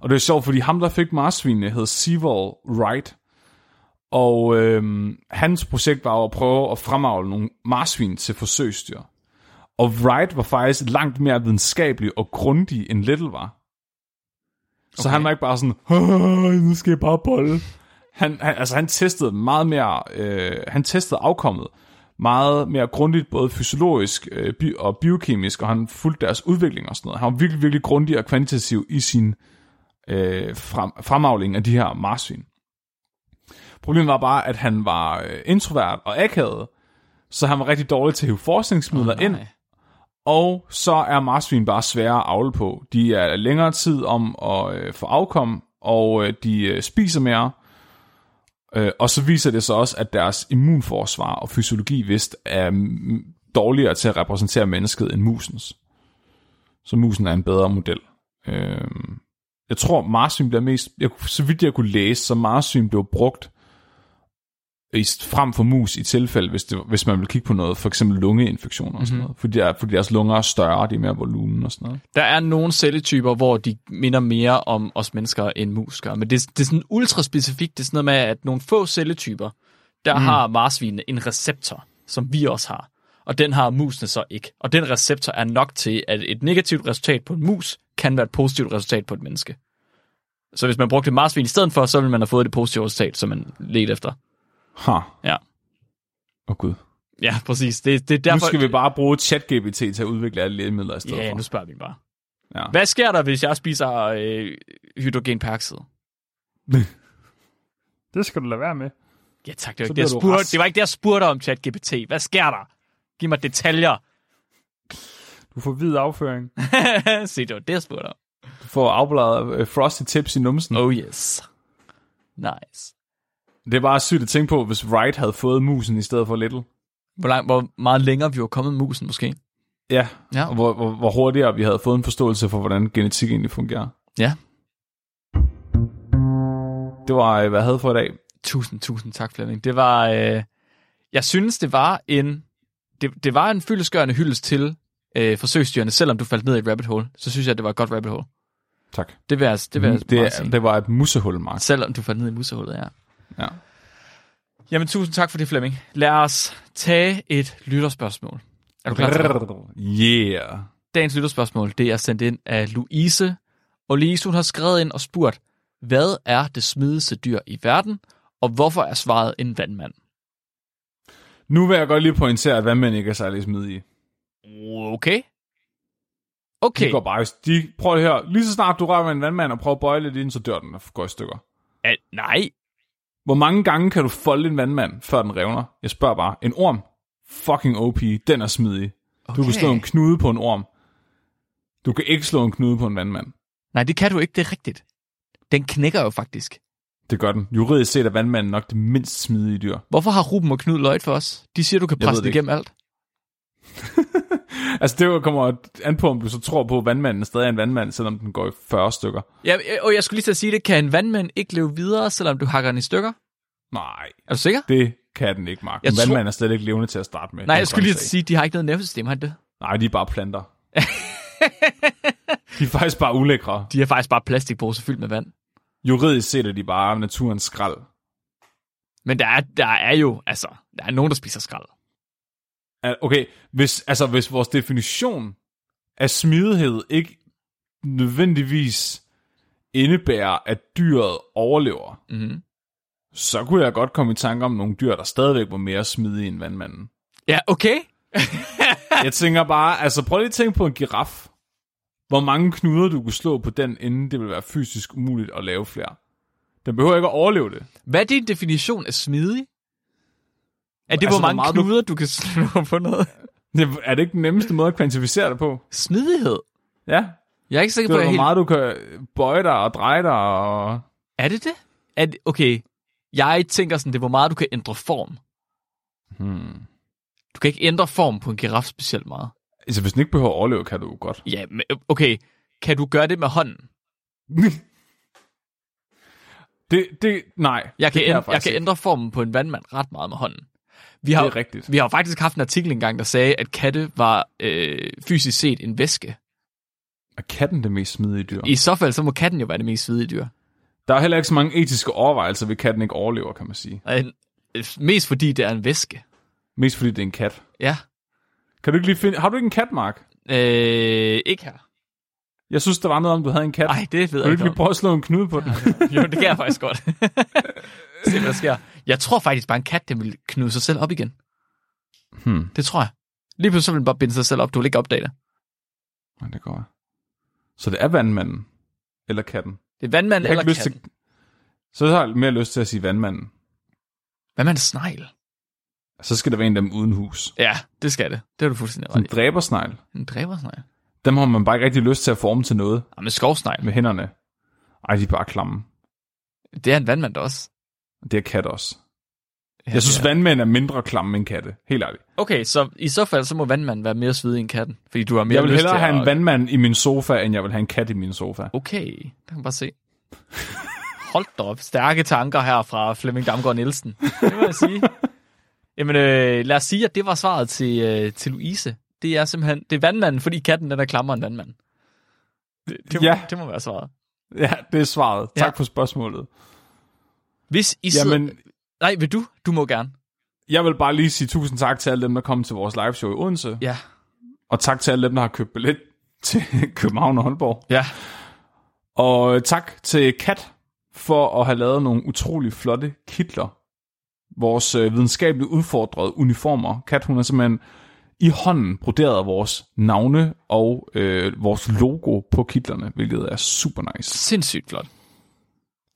Og det er sjovt, fordi ham, der fik marsvinene, hed Sewell Wright, og øh, hans projekt var jo at prøve at fremavle nogle marsvin til forsøgsdyr. Og Wright var faktisk langt mere videnskabelig og grundig, end Little var. Så Okay. han var ikke bare sådan, "Åh, nu skal jeg bare bolle. Han, han, altså han testede meget mere, øh, han testede afkommet meget mere grundigt, både fysiologisk øh, bi- og biokemisk, og han fulgte deres udvikling og sådan noget. Han var virkelig, virkelig grundig og kvantitativ i sin øh, frem, fremavling af de her marsvin. Problemet var bare, at han var øh, introvert og akavet, så han var rigtig dårlig til at hive forskningsmidler oh, ind, og så er marsvin bare svære at avle på. De er længere tid om at øh, få afkom, og øh, de øh, spiser mere. Øh, og så viser det sig også, at deres immunforsvar og fysiologi vist er dårligere til at repræsentere mennesket end musens. Så musen er en bedre model. Øh, jeg tror, marsvin bliver mest... Jeg, så vidt jeg kunne læse, så marsvin blev brugt frem for mus i tilfælde, hvis, det, hvis man vil kigge på noget, for eksempel lungeinfektioner og sådan noget. Fordi, der, fordi deres lunger er større, de er mere volumen og sådan noget. Der er nogle celletyper, hvor de minder mere om os mennesker end mus gør. Men det, det er sådan ultraspecifikt. Det er sådan noget med, at nogle få celletyper, der mm. har marsvinene en receptor, som vi også har. Og den har musene så ikke. Og den receptor er nok til, at et negativt resultat på en mus kan være et positivt resultat på et menneske. Så hvis man brugte marsvin i stedet for, så ville man have fået det positive resultat, som man ledte efter. Ha. Åh Ja. oh, gud. Ja, præcis. Det, det er derfor... Nu skal vi bare bruge ChatGPT til at udvikle alle lægemidler i stedet Ja, for. nu spørger vi bare. Ja. Hvad sker der, hvis jeg spiser øh, hydrogenperoxid? Det skal du lade være med. Ja tak, det var, ikke det, jeg spurgte, det var ikke det, jeg spurgte om, ChatGPT. Hvad sker der? Giv mig detaljer. Du får hvid afføring. Se, det var det, jeg spurgte om. Du får afbladet uh, frosty tips i numsen. Oh yes. Nice. Det er bare sygt at tænke på, hvis Wright havde fået musen i stedet for Little. Hvor, lang, hvor meget længere vi var kommet med musen, måske? Ja, Ja. og hvor, hvor, hvor hurtigere vi havde fået en forståelse for, hvordan genetik egentlig fungerer. Ja. Det var, øh, hvad jeg havde for i dag. Tusind, tusind tak, Flemming. Det var... Øh, jeg synes, det var en... Det, det var en fyldesgørende hyldest til øh, forsøgsdyrene, selvom du faldt ned i et rabbit hole. Så synes jeg, det var et godt rabbit hole. Tak. Det vil jeg, det vil jeg det, det var et musehul, Mark. Selvom du faldt ned i musehullet, ja. Ja. Jamen, tusind tak for det, Flemming. Lad os tage et lytterspørgsmål. Er du klar til det? Yeah. Dagens lytterspørgsmål, det er sendt ind af Louise. Og Louise, hun har skrevet ind og spurgt, hvad er det smidigste dyr i verden, og hvorfor er svaret en vandmand? Nu vil jeg godt lige pointere, at vandmænd ikke er særlig smidige. Okay. Okay. De går bare, de, prøv at høre, lige så snart du rører med en vandmand og prøver at bøje lidt ind, så dør den og går i stykker. At, nej. Hvor mange gange kan du folde en vandmand, før den revner? Jeg spørger bare. En orm? Fucking OP, den er smidig. Okay. Du kan slå en knude på en orm. Du kan ikke slå en knude på en vandmand. Nej, det kan du ikke, det er rigtigt. Den knækker jo faktisk. Det gør den. Juridisk set er vandmanden nok det mindst smidige dyr. Hvorfor har Ruben og Knud løjt for os? De siger, du kan presse det igennem alt. Altså det kommer an på, om du så tror på, at vandmanden stadig er en vandmand, selvom den går i 40 stykker. Ja, og jeg skulle lige til at sige det. Kan en vandmand ikke leve videre, selvom du hakker den i stykker? Nej, Er du sikker? det kan den ikke, Mark. Jeg En tror- vandmand er slet ikke levende til at starte med. Nej, er jeg skulle lige sige, de har ikke noget nervesystem, har de det? Nej, de er bare planter. de er faktisk bare ulækre. De har faktisk bare plastikpose fyldt med vand. Juridisk set er de bare naturens skrald. Men der er, der er jo, altså, der er nogen, der spiser skrald. Okay, hvis, altså, hvis vores definition af smidighed ikke nødvendigvis indebærer, at dyret overlever, Mm-hmm. så kunne jeg godt komme i tanke om nogle dyr, der stadigvæk var mere smidige end vandmanden. Ja, okay. Jeg tænker bare, altså prøv lige at tænke på en giraf. Hvor mange knuder du kunne slå på den, inden det ville være fysisk umuligt at lave flere. Den behøver ikke at overleve det. Hvad er din definition af smidig? Er det, Altså, hvor hvor mange meget du- knuder, du kan slå på noget? det. Er det ikke den nemmeste måde at kvantificere det på? Smidighed? Ja. Jeg er ikke sikker Det på, jeg hvor helt... meget du kan bøje dig og dreje dig og... Er det det? Er det... Okay, jeg tænker sådan, det er, hvor meget du kan ændre form. Hmm. Du kan ikke ændre form på en giraf specielt meget. Altså, hvis den ikke behøver at overleve, kan du godt. Ja, men okay. Kan du gøre det med hånden? Det, det, nej. Jeg kan, det ænd- jeg, faktisk kan ændre formen på en vandmand ret meget med hånden. Vi Det har, er rigtigt. vi har faktisk haft en artikel engang, der sagde, at katte var øh, fysisk set en væske. Er katten det mest smidige dyr? I så fald, så må katten jo være det mest svide dyr. Der er heller ikke så mange etiske overvejelser ved, at katten ikke overlever, kan man sige. En- øh, Mest fordi det er en væske. Mest fordi det er en kat. Ja. Kan du ikke lige finde... Har du ikke en kat, Mark? Øh, ikke her. Jeg synes, der var noget om, du havde en kat. Nej, det ved Kan jeg du ikke. ikke lige prøve at slå en knude på den? jo, det kan jeg faktisk godt. Se, hvad der sker. Jeg tror faktisk bare, en kat, den vil knude sig selv op igen. Hmm. Det tror jeg. Lige pludselig vil den bare binde sig selv op. Du vil ikke opdage det. Ja, det går. Så det er vandmanden. Eller katten. Det er vandmand Jeg har eller lyst katten. til... Så har jeg mere lyst til at sige vandmanden. Hvad med en snegl? Så skal der være en af dem uden hus. Ja, det skal det. Det har du fuldstændig En ret i. dræbersnegl. En dræbersnegl. Dem har man bare ikke rigtig lyst til at forme til noget Ja, men skovsnegl. med hænderne. Ej, de er bare klamme. Det er en vandmand også. Det er kat også. Ja, Jeg synes, er- vandmænd er mindre klamme end katte. Helt ærligt. Okay, så i så fald, så må vandmanden være mere svedig end katten. Fordi du har mere Jeg vil lyst hellere til have en at... vandmand i min sofa, end jeg vil have en kat i min sofa. Okay, der kan man bare se. Hold da op. Stærke tanker her fra Flemming Damgaard Nielsen. Det må jeg sige. Jamen, øh, lad os sige, at det var svaret til, øh, til Louise. Det er simpelthen, det er vandmanden, fordi katten den er klammere end vandmanden. Det, det, må, Ja. det må være svaret. Ja, det er svaret. Tak Ja. for spørgsmålet. Hvis I sidder... Jamen, Nej, vil du? Du må gerne. jeg vil bare lige sige tusind tak til alle dem, der kom til vores live show i Odense. Ja. Og tak til alle dem, der har købt billet til København og Holborg. Ja. Og tak til Kat for at have lavet nogle utrolig flotte kitler. Vores øh, videnskabeligt udfordrede uniformer. Kat, hun har simpelthen i hånden broderet vores navne og øh, vores logo på kitlerne, hvilket er super nice. Sindssygt flot.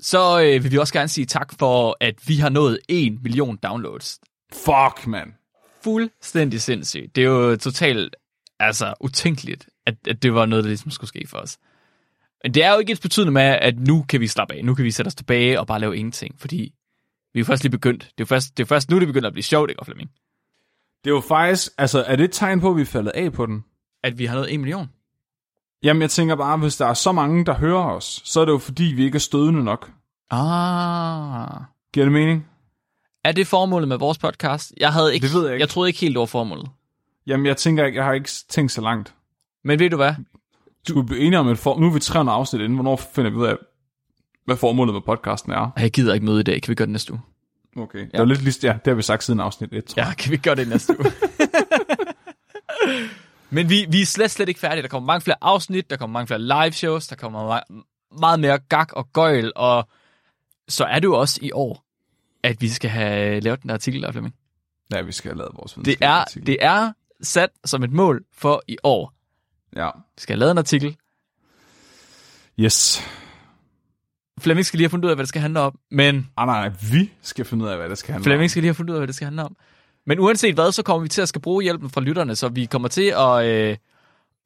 Så øh, vil vi også gerne sige tak for, at vi har nået 1 million downloads. Fuck, mand. fuldstændig sindssygt. Det er jo totalt altså, utænkeligt, at, at det var noget, der ligesom skulle ske for os. Men det er jo ikke et betydende med, at nu kan vi slappe af. Nu kan vi sætte os tilbage og bare lave ingenting, fordi vi er først lige begyndt. Det er jo først, det er først nu, det begynder at blive sjovt, ikke, Flemming? Det er jo faktisk, altså er det et tegn på, at vi er faldet af på den? At vi har nået 1 million. Jamen, jeg tænker bare, hvis der er så mange, der hører os, så er det jo fordi, vi ikke er stødende nok. Ah. Giver det mening? Er det formålet med vores podcast? Jeg havde ikke, Det ved jeg ikke. jeg troede ikke helt, det var formålet. Jamen, jeg tænker ikke, jeg har ikke tænkt så langt. Men ved du hvad? Skulle vi blive enige om et for... Nu er vi 300 afsnit inden. Hvornår finder vi ud af, hvad formålet med podcasten er? Jeg gider ikke møde i dag. Kan vi gøre det næste uge? Okay. Det var lidt. Ja, det har vi sagt siden afsnit 1, tror jeg. Ja, kan vi gøre det næste uge? Men vi, vi er slet, slet ikke færdige. Der kommer mange flere afsnit, der kommer mange flere live shows, der kommer ma- meget mere gak og gøjl, og så er det jo også i år, at vi skal have lavet den der artikel der, Flemming. Ja, vi skal have lavet vores Det er, videnskabelige det er sat som et mål for i år. Ja. Vi skal have lavet en artikel. Yes. Flemming skal lige have fundet ud af, hvad det skal handle om, men Ah, nej, nej, vi skal finde ud af, hvad det skal handle Flemming skal lige have fundet ud af, hvad det skal handle om. Men uanset hvad, så kommer vi til at skal bruge hjælpen fra lytterne, så vi kommer til at, øh,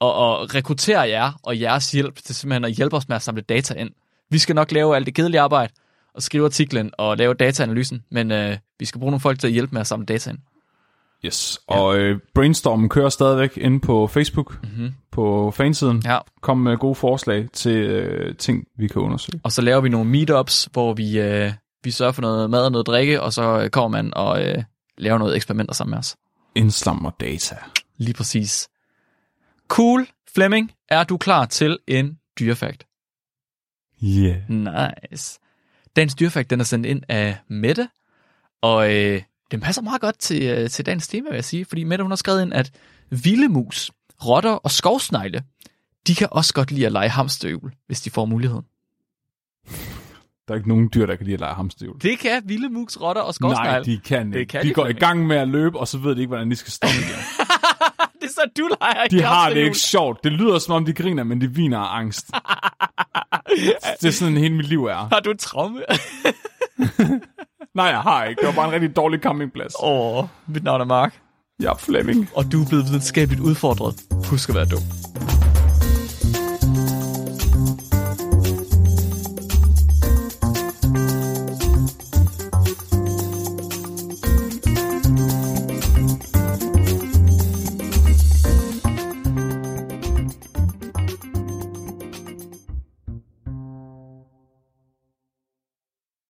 at, at rekruttere jer og jeres hjælp til simpelthen at hjælpe os med at samle data ind. Vi skal nok lave alt det kedelige arbejde og skrive artiklen og lave dataanalysen, men øh, vi skal bruge nogle folk til at hjælpe med at samle data ind. Yes. Og øh, brainstormen kører stadigvæk inde på Facebook, Mm-hmm. på fansiden. Ja, Kom med gode forslag til øh, ting, vi kan undersøge. og så laver vi nogle meetups, hvor vi, øh, Vi sørger for noget mad og noget drikke, og så øh, kommer man og øh, laver noget eksperimenter sammen med os. Indslammer data. Lige præcis. Cool. Flemming, er du klar til en dyrefakt? Yeah. Nice. Dagens dyrefakt, den er sendt ind af Mette, og øh, den passer meget godt til, øh, til dagens tema, vil jeg sige, fordi Mette hun har skrevet ind, at vilde mus, rotter og skovsnegle, de kan også godt lide at lege hamsterhjul, hvis de får muligheden. Der er ikke nogen dyr, der kan lide at lege hamsterhjul. Det kan vilde mus, rotter og skovsnegle. Nej, de kan ikke. Det kan de, de går i fandme gang med at løbe, og så ved de ikke, hvordan de skal stoppe igen. det er så, du leger De i har det ikke sjovt. Det lyder som om, de griner, men de viner af angst. det er sådan, hele mit liv er. Har du et traume? Nej, jeg har ikke. Det var bare en rigtig dårlig campingplads. Åh, oh, mit navn er Mark, Jeg er Flemming. og du er blevet videnskabeligt udfordret. Husk at være dum.